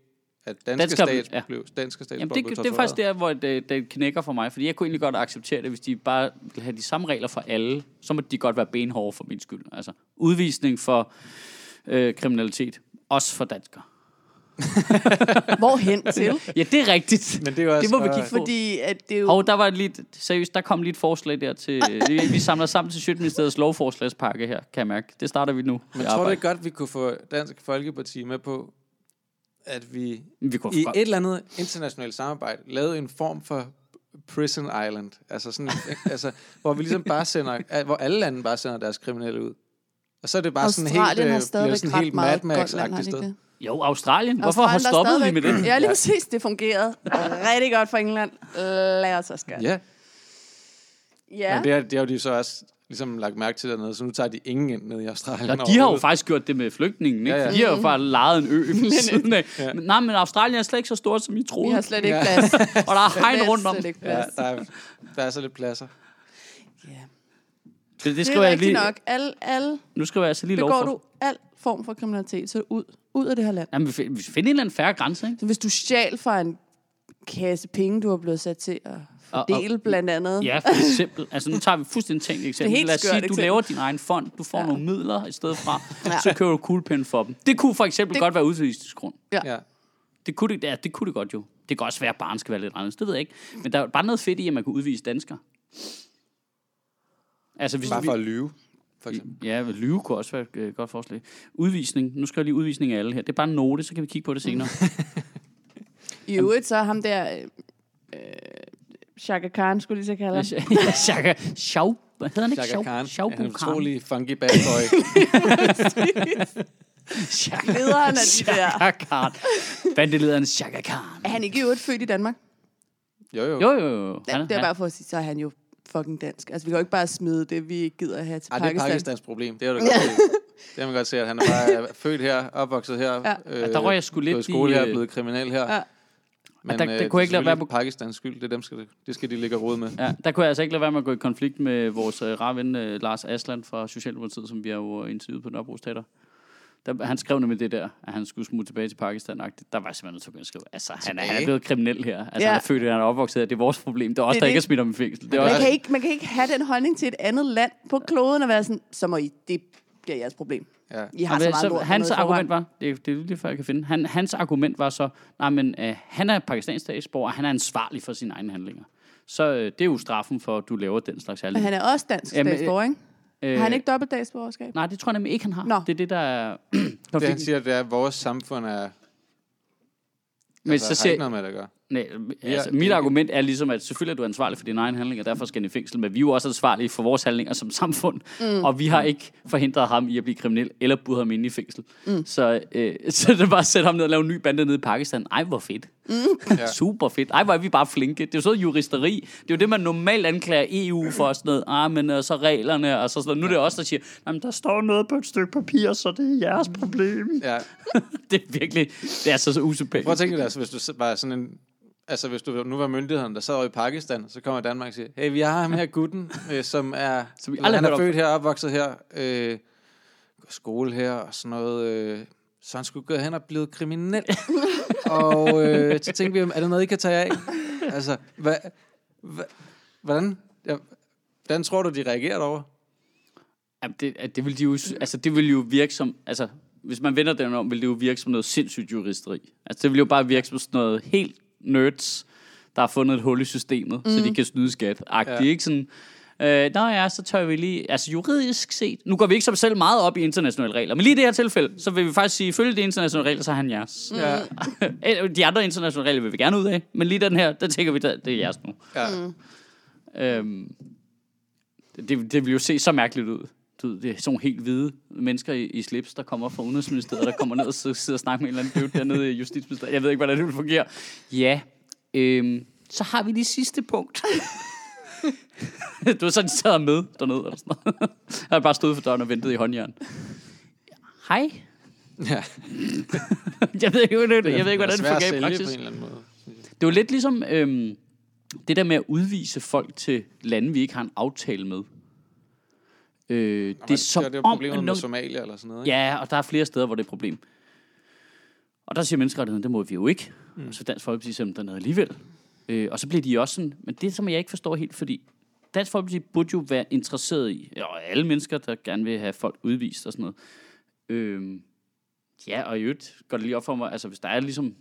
at danske,
Dansker-
stats,
ja.
blev, danske
Jamen
statsborgere
det,
blev
det
tortureret.
er faktisk der, hvor det, det knækker for mig. Fordi jeg kunne egentlig godt acceptere det, hvis de bare ville have de samme regler for alle. Så må de godt være benhårde for min skyld. Altså udvisning for øh, kriminalitet. Også for danskere.
Hvorhen til?
Ja, det er rigtigt.
Men det er også,
det må vi kigge på.
Fordi at det er jo...
Og der var lige, seriøst, der kom lige et forslag der til, vi, vi samler sammen til Sjøtministeriets lovforslagspakke her, kan jeg mærke. Det starter vi nu.
Men tror du ikke godt, vi kunne få Dansk Folkeparti med på, at vi
vi kunne
i et eller andet internationalt samarbejde lavede en form for prison island, altså sådan, altså, hvor vi ligesom bare sender, hvor alle lande bare sender deres kriminelle ud. Og så er det bare sådan helt,
Australien har
øh,
stadigvæk
sådan helt Mad
har
Max-agtigt
ikke
sted.
Jo, Australien. Hvorfor har
Australien, der
stoppet vi med det?
Ja, lige præcis. Det fungerede rigtig godt for England. Lad os også gøre det.
Ja,
Ja.
men det, er, det har jo de så også ligesom lagt mærke til dernede, så nu tager de ingen ind ned i Australien.
Ja, de har jo faktisk gjort det med flygtningen, ikke?
Ja,
Ja. De har jo bare lejet en ø ved siden af.
Ja.
Men, nej, men Australien er slet ikke så stort, som I
Vi
troede.
har slet ikke plads.
Og der er hegn rundt om.
slet ikke
Ja,
plads.
der er, der er så lidt pladser.
Ja.
Det, det
Det
skriver
er
jeg
rigtigt
lige.
nok. Alle, alle
Nu skriver jeg altså lige
begår
lovforslag.
du al form for kriminalitet, så ud, ud af det her land.
Jamen, vi vi finder en eller anden færre grænse, ikke?
Så hvis du stjal fra en kasse penge, du har blevet sat til at
Og-
fordele blandt andet.
Ja, for eksempel. Altså, nu tager vi fuldstændig tænkt eksempel.
helt
Lad os sige, du
eksempel.
laver din egen fond. Du får
Ja.
ja. nogle midler i stedet fra.
Ja.
Ja. Så køber du kuglepind for dem. Det kunne for eksempel
Det-
godt være udvisningsgrund.
Ja.
Det kunne det, ja, det kunne det godt jo. Det kan også være, at barn skal være lidt anderledes. Det ved jeg ikke. Men der er bare noget fedt i, at man kan udvise danskere. Altså, hvis
Bare for at lyve, for eksempel.
Ja, lyve kunne også være et øh, godt forslag. Udvisning. Nu skal jeg lige udvisning af alle her. Det er bare en note, så kan vi kigge på det senere.
I øvrigt, så ham der... Øh, øh, Shaka Khan, skulle lige så kalde ham.
Ja, Shaka. Shaw. Hvad hedder han ikke?
Chaka Khan
Shaw
er en utrolig funky bad boy.
Shaka.
Lederen af de der.
Shaka Khan. Bandelederen Shaka Khan.
Er han ikke i øvrigt født i Danmark?
Jo, jo.
Jo, jo, jo.
Ja, det er bare for at sige, så er han jo fucking dansk. Altså, vi kan jo ikke bare smide det, vi ikke gider at have til
Ej, det er
Pakistan.
Pakistans problem. Det er du godt se. Det har man godt se, at han er bare født her, opvokset her.
Ja.
Øh,
Ja, der røg jeg sgu lidt
gået i skole her,
øh,
blevet kriminel her.
Ja.
Men
der- der
øh,
kunne
det er
ikke lade være
selvfølgelig Pakistans skyld. Det, er dem skal, det skal de ligge rode med.
Ja, der kunne jeg altså ikke lade være med at gå i konflikt med vores øh, ven øh, Lars Asland fra Socialdemokratiet, som vi har jo interviewet på Nørrebro Teater. Der, han skrev nemlig det der, at han skulle smutte tilbage til Pakistan. -agtigt. Der var simpelthen til at skrive, altså han er, han er blevet kriminel her. Altså
Ja.
han er født, han er opvokset her. Det er vores problem. Det er også
er
der ikke er smidt om i fængsel. Det er
Man
også,
kan, ikke, man kan ikke have den holdning til et andet land på kloden og være sådan, så må I, det bliver jeres problem.
Ja.
I har så
Jamen,
meget lort
hans argument var, det, er- det er lige før jeg kan finde, han, hans argument var så, nej, men øh, han er pakistansk statsborger, og han er ansvarlig for sine egne handlinger. Så øh, det er jo straffen for, at du laver den slags
Men
handlinger.
han er også dansk
Jamen,
statsborger, ikke?
Øh,
Har han ikke dobbelt statsborgerskab?
Nej, det tror jeg nemlig ikke, han har.
Nå.
Det er det, der er...
Det han siger, det er, at vores samfund er...
Men
altså,
så
har
ser,
ikke noget med det at gøre.
Nej, altså,
Ja,
mit
det-
argument er ligesom, at selvfølgelig er du ansvarlig for dine egne handlinger, og derfor skal han i fængsel, men vi er jo også ansvarlige for vores handlinger som samfund, mm. og vi har ikke forhindret ham i at blive kriminel, eller budt ham ind i fængsel. Mm. Så, øh, så det er bare at sætte ham ned og lave en ny bande nede i Pakistan. Ej, hvor fedt. Mm.
Ja.
Super fedt. Ej, hvor er vi bare flinke. Det er jo sådan juristeri. Det er jo det, man normalt anklager EU for sådan noget. Ah, men og så reglerne, og så sådan noget. Nu er det også der siger, jamen, der står noget på et stykke papir, så det er jeres problem.
Ja.
det er virkelig, det er så, så usympatisk.
Prøv at tænke dig, altså, hvis du var sådan en... Altså, hvis du nu var myndigheden, der sad over i Pakistan, så kommer Danmark og siger, hey, vi har ham her gutten, øh, som er...
Som vi
han er født her, opvokset her, øh, går skole her og sådan noget. Øh, så han skulle gå hen og blive kriminel. og øh, så tænkte vi, er det noget, I kan tage af? Altså, hvad, hvad, hvordan, ja, hvordan tror du, de reagerer over?
Jamen, det, det vil de jo, altså det vil jo virke som, altså hvis man vender den om, vil det jo virke som noget sindssygt juristeri. Altså det vil jo bare virke som sådan noget helt nerds, der har fundet et hul i systemet, mm. så de kan snyde skat. Agtigt,
Ja.
ikke sådan, øh, nå ja, så tør vi lige, altså juridisk set, nu går vi ikke som selv meget op i internationale regler, men lige i det her tilfælde, så vil vi faktisk sige, ifølge de internationale regler, så er han jeres.
Ja,
de andre internationale regler vil vi gerne ud af, men lige den her, der tænker vi, det er jeres nu.
ja.
Øhm, det, det vil jo se så mærkeligt ud. Du ved, det er sådan helt hvide mennesker i, i slips, der kommer fra Udenrigsministeriet, der kommer ned og sidder, og snakker med en eller anden dude dernede i Justitsministeriet. Jeg ved ikke, hvordan det vil fungere. Ja, øhm, så har vi det sidste punkt. du er sådan, de sad med dernede, eller sådan noget. Jeg har bare stået for døren og ventet i håndjern. Hej.
ja.
Jeg ved ikke, hvordan det, jeg ved ikke, hvordan det fungerer i praksis.
på en eller anden måde.
Det var lidt ligesom øhm, det der med at udvise folk til lande, vi ikke har en aftale med. Øh, det er som
det er
om...
problemet med Somalia eller sådan noget. ikke?
Ja, og der er flere steder, hvor det er et problem. Og der siger menneskerettigheden, det må vi jo ikke. Mm. Så Dansk Folkeparti siger, den er alligevel. Øh, og så bliver de også sådan, men det som jeg ikke forstår helt, fordi Dansk Folkeparti burde jo være interesseret i, og alle mennesker, der gerne vil have folk udvist og sådan noget. Øh, ja, og i øvrigt går det lige op for mig, altså hvis der er ligesom,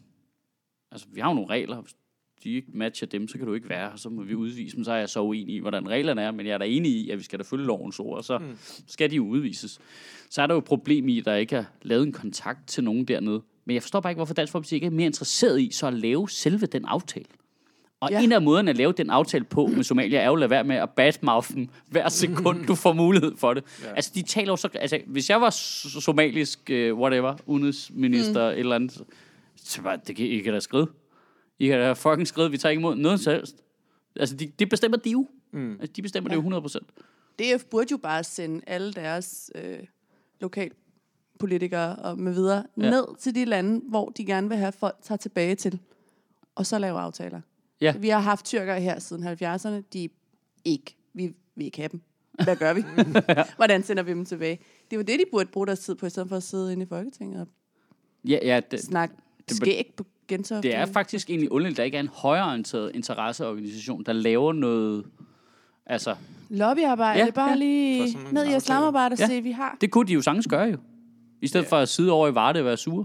altså vi har jo nogle regler, hvis de ikke matcher dem, så kan du ikke være her, så må vi udvise dem, så er jeg så uenig i, hvordan reglerne er, men jeg er da enig i, at vi skal da følge lovens ord, og så mm. skal de jo udvises. Så er der jo et problem i, at der ikke er lavet en kontakt til nogen dernede. Men jeg forstår bare ikke, hvorfor Dansk Folkeparti ikke er mere interesseret i så at lave selve den aftale. Og ja. En af måderne at lave den aftale på med Somalia er jo at lade være med at badmouth dem hver sekund, du får mulighed for det. Ja. Altså, de taler jo så... Altså, hvis jeg var somalisk, uh, whatever, udenrigsminister, mm. eller andet, så- bare, det kan I kan da skrive. I kan da fucking skrive, vi tager ikke imod noget som helst. Altså, de, det bestemmer de jo. Mm. Altså, de bestemmer ja. det jo 100%.
DF burde jo bare sende alle deres øh, lokalpolitikere og med videre
Ja.
ned til de lande, hvor de gerne vil have folk tager tilbage til, og så lave aftaler.
Ja.
Vi har haft tyrkere her siden 70'erne, de ikke, vi vil ikke have dem. Hvad gør vi? Hvordan sender vi dem tilbage? Det var det, de burde bruge deres tid på, i stedet for at sidde inde i Folketinget og
Ja, ja, det,
snakke
det-
skæg på Gentofte.
Det er faktisk egentlig underligt, at der ikke er en højreorienteret interesseorganisation, der laver noget... Altså,
Lobbyarbejde,
Ja,
ja, bare
ja.
Lige ned i islamarbejde og
Ja.
se, vi har.
det kunne de jo sagtens gøre jo. I stedet for at sidde over i Varde og være sure.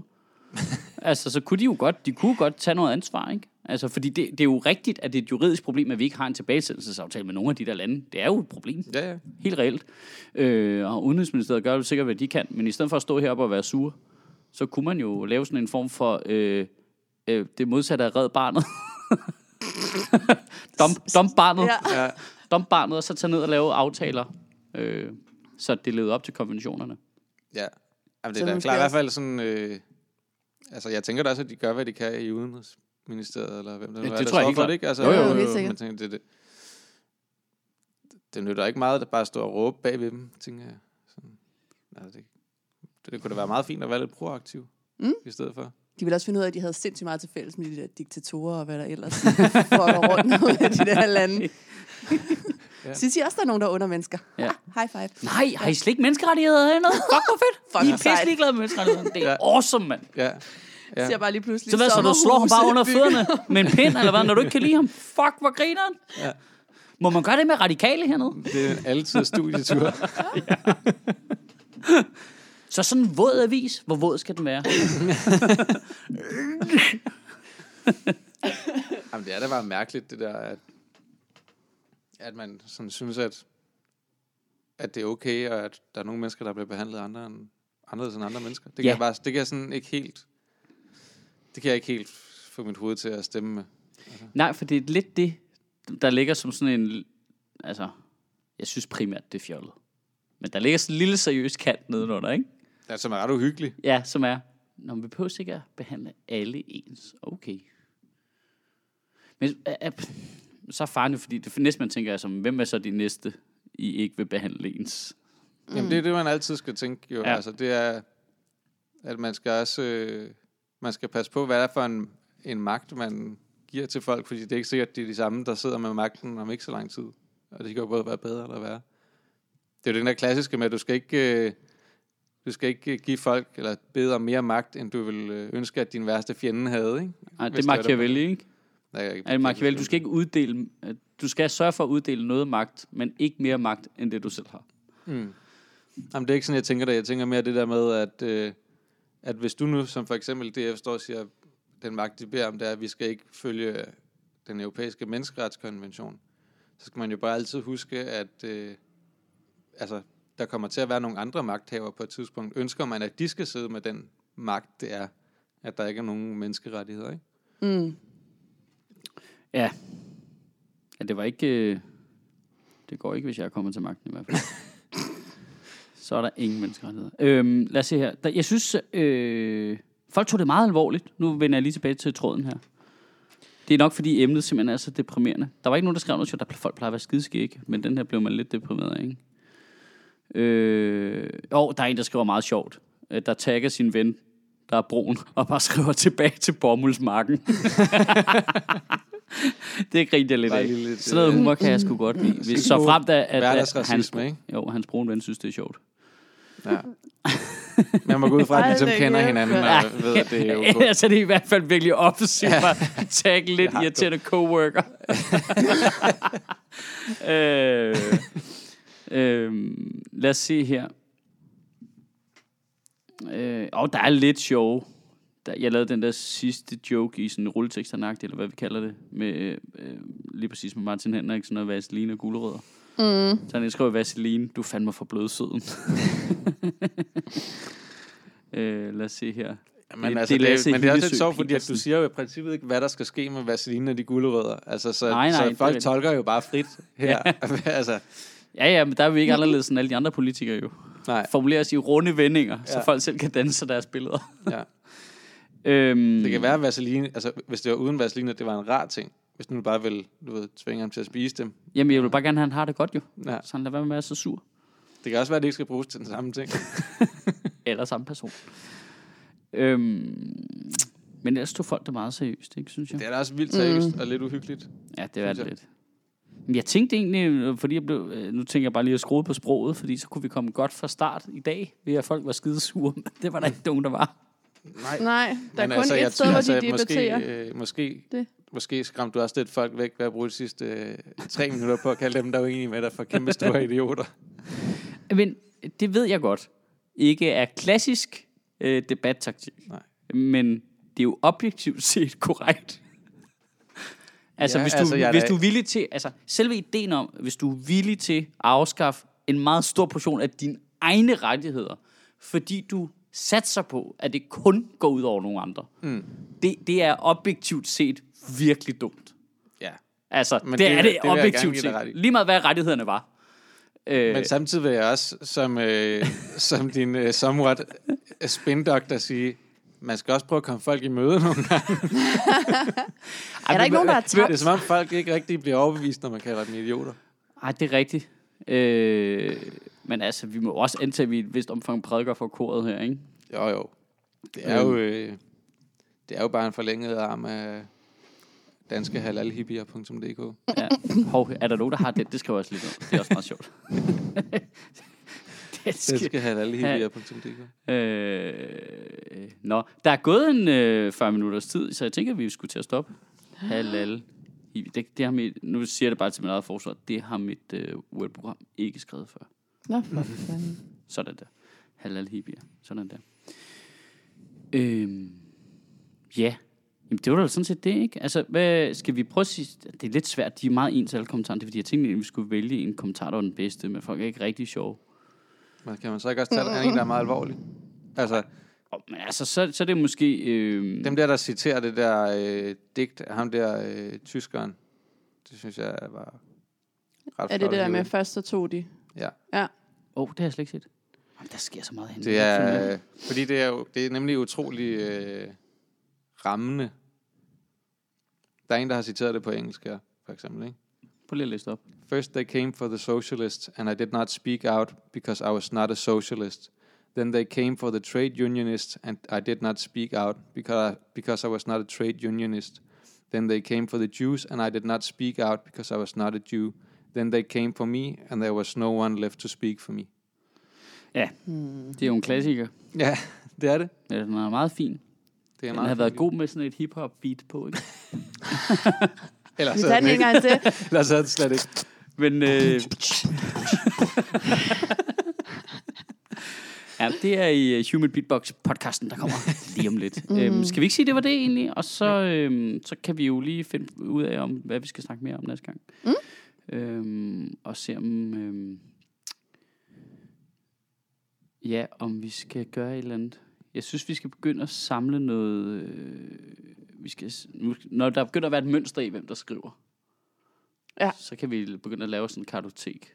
altså, så kunne de jo godt, de kunne godt tage noget ansvar, ikke? Altså, fordi det, det er jo rigtigt, at det er et juridisk problem, at vi ikke har en tilbagesættelsesaftale med nogle af de der lande. Det er jo et problem.
Ja, ja.
Helt reelt. Øh, og Udenrigsministeriet gør jo sikkert, hvad de kan. Men i stedet for at stå heroppe og være sur, så kunne man jo lave sådan en form for øh, øh, det modsatte af red barnet. dump, dump barnet.
Ja.
Dump barnet, og så tage ned og lave aftaler, øh, så det levede op til konventionerne.
Ja. Jamen, det er da klart i hvert fald sådan... Øh, altså, jeg tænker da også, at de gør, hvad de kan i Udenrigsministeriet, eller hvem det,
Ja,
nu er,
det
der
tror jeg helt
for det, ikke? Altså,
Jo, jo,
jo, sikkert.
men tænker, det, det, det nytter ikke meget, at bare stå og råbe bag ved dem, tænker jeg. Sådan, altså, det, det, det kunne da være meget fint at være lidt proaktiv,
Mm.
i stedet for.
De ville også finde ud af, at de havde sindssygt meget til fælles med de der diktatorer og hvad der ellers foregår rundt ud af de der lande.
Ja.
ja. Synes I også, der er nogen, der er under mennesker?
Ja.
High five.
Nej, har I slet ikke menneskerettigheder hernede? Fuck, hvor fedt.
Fuck,
I er pisse ligeglade med menneskerettigheder. Det er
Ja.
awesome, mand.
Ja.
Ja.
Ja.
Ser bare lige pludselig
Så hvad, så du slår ham bare under fødderne med en pind, eller hvad, når du ikke kan lide ham? Fuck, hvor griner han.
Ja.
Må man gøre det med radikale hernede?
Det er en altid studietur.
Så sådan en våd avis, hvor våd skal den være?
Jamen, det er da bare mærkeligt, det der, at, at man sådan synes, at, at det er okay, og at der er nogle mennesker, der bliver behandlet andre end, anderledes end andre mennesker. Det kan,
Ja.
jeg bare, det kan jeg sådan ikke helt... Det kan jeg ikke helt få mit hoved til at stemme med.
Nej, for det er lidt det, der ligger som sådan en... Altså, jeg synes primært, det er fjollet. Men der ligger sådan en lille seriøs kant nedenunder, ikke?
Det er som er ret uhyggeligt.
Ja, som er, når vi behøver ikke at behandle alle ens. Okay. Men øh, så er faren jo, fordi det næste, man tænker er som, hvem er så de næste, I ikke vil behandle ens?
Mm. Jamen, det er det, man altid skal tænke jo.
Ja.
Altså, det er, at man skal også... Øh, man skal passe på, hvad det er for en, en magt, man giver til folk, fordi det er ikke sikkert, at det er de samme, der sidder med magten om ikke så lang tid. Og det kan jo både være bedre eller værre. Det er jo den der klassiske med, at du skal ikke... Øh, du skal ikke give folk, eller bede om mere magt, end du vil øh, ønske, at din værste fjende havde, ikke?
Nej, det er Machiavelli, ikke?
Nej, jeg
Er Machiavelli? Du skal ikke uddele... øh, Du skal sørge for at uddele noget magt, men ikke mere magt, end det du selv har.
Mm. Jamen, det er ikke sådan, jeg tænker det. Jeg tænker mere det der med, at, øh, at hvis du nu, som for eksempel DF står og siger, den magt, de beder om, det er, at vi skal ikke følge den europæiske menneskeretskonvention, så skal man jo bare altid huske, at øh, altså, der kommer til at være nogle andre magthaver på et tidspunkt. Ønsker man, at de skal sidde med den magt, det er, at der ikke er nogen menneskerettigheder, ikke?
Mm.
Ja. Ja, det var ikke... øh, Det går ikke, hvis jeg er kommet til magten i hvert fald. Så er der ingen menneskerettigheder. Øhm, lad os se her. Der, jeg synes, øh, folk tog det meget alvorligt. Nu vender jeg lige tilbage til tråden her. Det er nok, fordi emnet simpelthen er så deprimerende. Der var ikke nogen, der skrev noget, sjovt. der folk plejer at være skideskæg, men den her blev man lidt deprimeret af, ikke? Øh, jo, der er en, der skriver meget sjovt. Øh, Der tagger sin ven, der er brun, og bare skriver tilbage til bomuldsmarken. det grinte jeg lidt
Bare
af.
lige lidt,
Sådan noget humor kan jeg sgu godt lide. Hvis, så frem da, at, at hans,
hverdagsracisme, ikke?
jo, hans brune ven synes, det er sjovt.
Ja. Man må gå ud fra, at de ligesom
det er
kender hinanden og ved, at det er okay.
det er i hvert fald virkelig offensivt
Ja.
at tagge lidt
Det
irriterende coworker. øh, øh, lad os se her. Øh, og der er lidt sjov. Der, jeg lavede den der sidste joke i sådan en rulletekst, eller hvad vi kalder det, med øh, lige præcis med Martin Henriksen og Vaseline og gulerødder.
Mm.
Så han skrev Vaseline, du fandme for blødsøden. øh, lad os se her.
Men,
Det-
altså,
det
det,
er
men det er også lidt sjovt, fordi at du siger jo i princippet ikke, hvad der skal ske med vaseline og de gulerødder. Altså, så,
Nej, nej,
så folk tolker jo bare frit her. altså,
Ja, ja, men der er vi ikke anderledes end alle de andre politikere jo.
nej,
Formuleres i runde vendinger, ja. så folk selv kan danse deres billeder.
ja.
Øhm,
Det kan være, at vaseline, altså, hvis det var uden vaseline, at det var en rar ting. Hvis du bare vil, du ved, tvinge ham til at spise dem.
Jamen, jeg vil bare gerne have, at han har det godt jo.
Ja.
Så han lader være med at være så sur.
Det kan også være, at det ikke skal bruges til den samme ting.
Eller samme person. Øhm, men ellers tog folk det meget seriøst, ikke, synes jeg.
Det er da også vildt seriøst og lidt uhyggeligt.
Ja, det er det lidt. Jeg tænkte egentlig, øh, fordi jeg blev, øh, nu tænker jeg bare lige at skrue på sproget, fordi så kunne vi komme godt fra start i dag, ved at folk var skide sure. Men det var der ikke nogen, der var.
Nej,
Nej, der er
Men
kun
altså,
et
jeg
sted, hvor
altså,
de debatterer.
Måske, øh, måske,
Det.
måske skræmte du også lidt folk væk ved at bruge de sidste øh, tre minutter på at kalde dem, der er uenige med dig, for kæmpe store idioter.
Men det ved jeg godt ikke er klassisk øh, debattaktik.
Nej.
Men det er jo objektivt set korrekt. Altså,
Ja,
hvis, du,
altså, jeg
hvis du er villig til, altså selve ideen om, hvis du er villig til at afskaffe en meget stor portion af dine egne rettigheder, fordi du satser på, at det kun går ud over nogle andre.
Mm.
Det, det er objektivt set virkelig dumt.
Ja.
Altså,
Men
det,
det-
er det,
det
objektivt set. Lige meget hvad rettighederne var. Øh,
Men samtidig vil jeg også, som, øh, som din øh, somewhat spindoktor sige, man skal også prøve at komme folk i møde nogle gange.
Er der ikke nogen, der har
Det er
tabt?
som om folk ikke rigtig bliver overbevist, når man kalder dem idioter.
Ej, det er rigtigt. Øh, men altså, vi må også antage, at vi i et vist omfang prædiker for koret her, ikke?
Jo, jo. Det er jo... Øh, det er jo bare en forlænget arm af danske halalhippier.dk.
Ja. Hov, er der nogen, der har det? Det skriver jeg også lige. Det er også meget sjovt. det skal...
Danske halalhippier.dk.
Øh, nå, der er gået en øh, 40 minutters tid, så jeg tænker, at vi skulle til at stoppe. Halal. Det, det har mit, nu siger jeg det bare til mit eget forsvar. Det har mit øh, Word-program ikke skrevet før.
Nå, for fanden.
Sådan der. Halal hibier. Sådan der. Øhm, ja. Jamen, det var da sådan set det, ikke? Altså, hvad skal vi prøve at sige? Det er lidt svært. De er meget ens alle kommentarerne. Det er fordi, jeg tænkte, at vi skulle vælge en kommentar, der var den bedste, men folk er ikke rigtig sjove.
Men kan man så ikke også tage en, der er meget alvorlig? Altså,
Oh, men altså, så, så er det måske... Øh,
dem der, der citerer det der øh, digt af ham der øh, tyskeren, det synes jeg var ret
Er det det der
at
med,
hive.
først så tog de?
Ja.
Ja.
Åh, oh, det har jeg slet ikke set. Jamen, der sker så meget hen.
Det er, øh, fordi det er, jo, det er nemlig utrolig øh, rammende. Der er en, der har citeret det på engelsk her, for eksempel, ikke?
Prøv lige at læse det op.
First they came for the socialists, and I did not speak out because I was not a socialist. Then they came for the trade unionists, and I did not speak out because I, because I was not a trade unionist. Then they came for the Jews, and I did not speak out because I was not a Jew. Then they came for me, and there was no one left to speak for me.
Hmm.
Det er jo en klassiker.
Ja, det er det.
Ja, Den er meget fin.
Det er
Den
meget
har været god med sådan et hip-hop beat på, ikke?
Ellers
Vi
havde
tager
den
den
ikke.
gang til.
Ellers havde den slet ikke.
Men... Øh, ja, det er i øh, Human Beatbox podcasten, der kommer lige om lidt. mm. øhm, skal vi ikke sige, det var det egentlig? Og så, øhm, så kan vi jo lige finde ud af, om, hvad vi skal snakke mere om næste gang.
Mm.
Øhm, og se om... Øhm, ja, om vi skal gøre et eller andet. Jeg synes, vi skal begynde at samle noget... Øh, vi skal, nu, når der begynder at være et mønster i, hvem der skriver,
Ja.
så kan vi begynde at lave sådan en kartotek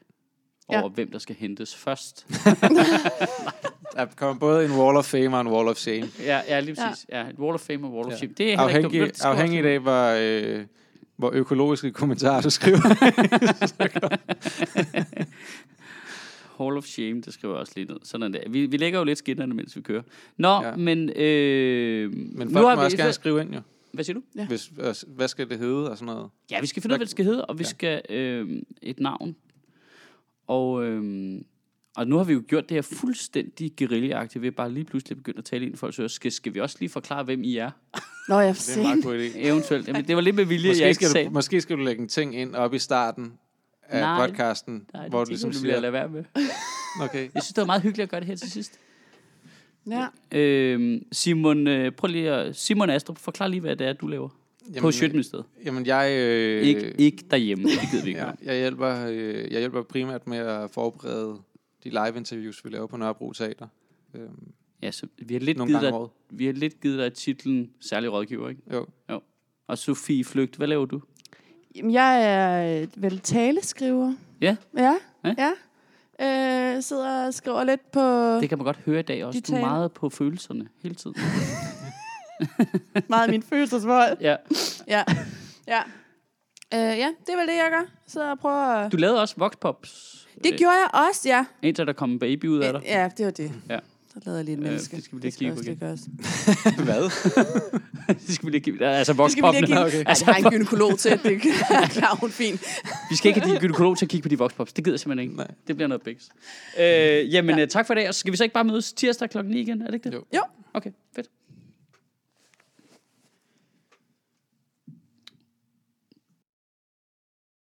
Ja.
over, hvem der skal hentes først.
Der kommer både en wall of fame og en wall of shame.
ja, ja, lige præcis. Ja. ja et wall of fame og wall of
Ja.
shame. Det er heller ikke dumt.
Afhængig, af, hvor, øh, hvor økologiske kommentarer du skriver.
Hall of Shame, det skriver jeg også lige ned. Sådan der. Vi, vi lægger jo lidt skinnerne, mens vi kører. Nå,
Ja.
men... Øh,
Men
nu
folk
har
må
vi
også gerne skrive ind, jo.
Hvad siger du?
Ja.
Hvis, hvad skal det hedde og sådan noget.
Ja, vi skal finde ud af, hvad det skal hedde, og vi
Ja.
skal øh, et navn. Og, øh, og nu har vi jo gjort det her fuldstændig guerillaagtigt ved bare lige pludselig begynde at tale ind i folks ører. Skal, skal vi også lige forklare, hvem I er?
Nå, jeg
Det er en meget god idé.
Eventuelt. Jamen, det var lidt med vilje, jeg
Måske
ikke
skal,
sagde.
du, måske skal du lægge en ting ind op i starten af
Nej.
podcasten,
Nej,
hvor
det
du ligesom
jeg,
siger,
lade være med.
okay,
Jeg synes, det var meget hyggeligt at gøre det her til sidst.
Ja.
Øh, Simon, øh, prøv lige at, Simon Astrup, forklar lige, hvad det er, du laver. Jamen, på Sjøtministeriet.
Jamen, jeg... Øh,
Ikke, ikke derhjemme. Det gider vi ikke.
ja, jeg, hjælper, øh, jeg hjælper primært med at forberede de live-interviews, vi laver på Nørrebro Teater. Øhm,
ja, så vi har lidt givet
gange
dig,
året.
vi har lidt givet dig titlen særlig rådgiver, ikke?
Jo.
Og Sofie Flygt, hvad laver du?
Jamen, jeg er øh, vel taleskriver.
Ja.
Ja,
Ja.
ja. Øh, sidder og skriver lidt på
Det kan man godt høre i dag også. Du er meget på følelserne hele tiden.
meget min følelsesvold.
ja.
Ja, ja. Øh, ja, det vel det, jeg gør. Så og prøver at...
Du lavede også Voxpops.
Det gjorde jeg også, ja.
Indtil der kom en baby ud af dig.
Ja, det var det.
Ja.
Så jeg lige et
Øh,
menneske.
det skal vi lige
det skal
kigge
også
på
lige gøres.
Hvad?
det skal vi lige give. Altså
Det skal vi
Voxpop.
lige kigge.
okay.
Altså, jeg har en gynekolog til, det er klar, hun er fin.
Vi skal ikke have din gynekolog til at kigge på de Voxpops. Det gider jeg simpelthen ikke.
Nej.
Det bliver noget bigs. Øh, jamen, ja. tak for i dag. Og så skal vi så ikke bare mødes tirsdag klokken 9 igen? Er det ikke det?
Jo.
Jo.
Okay, fedt.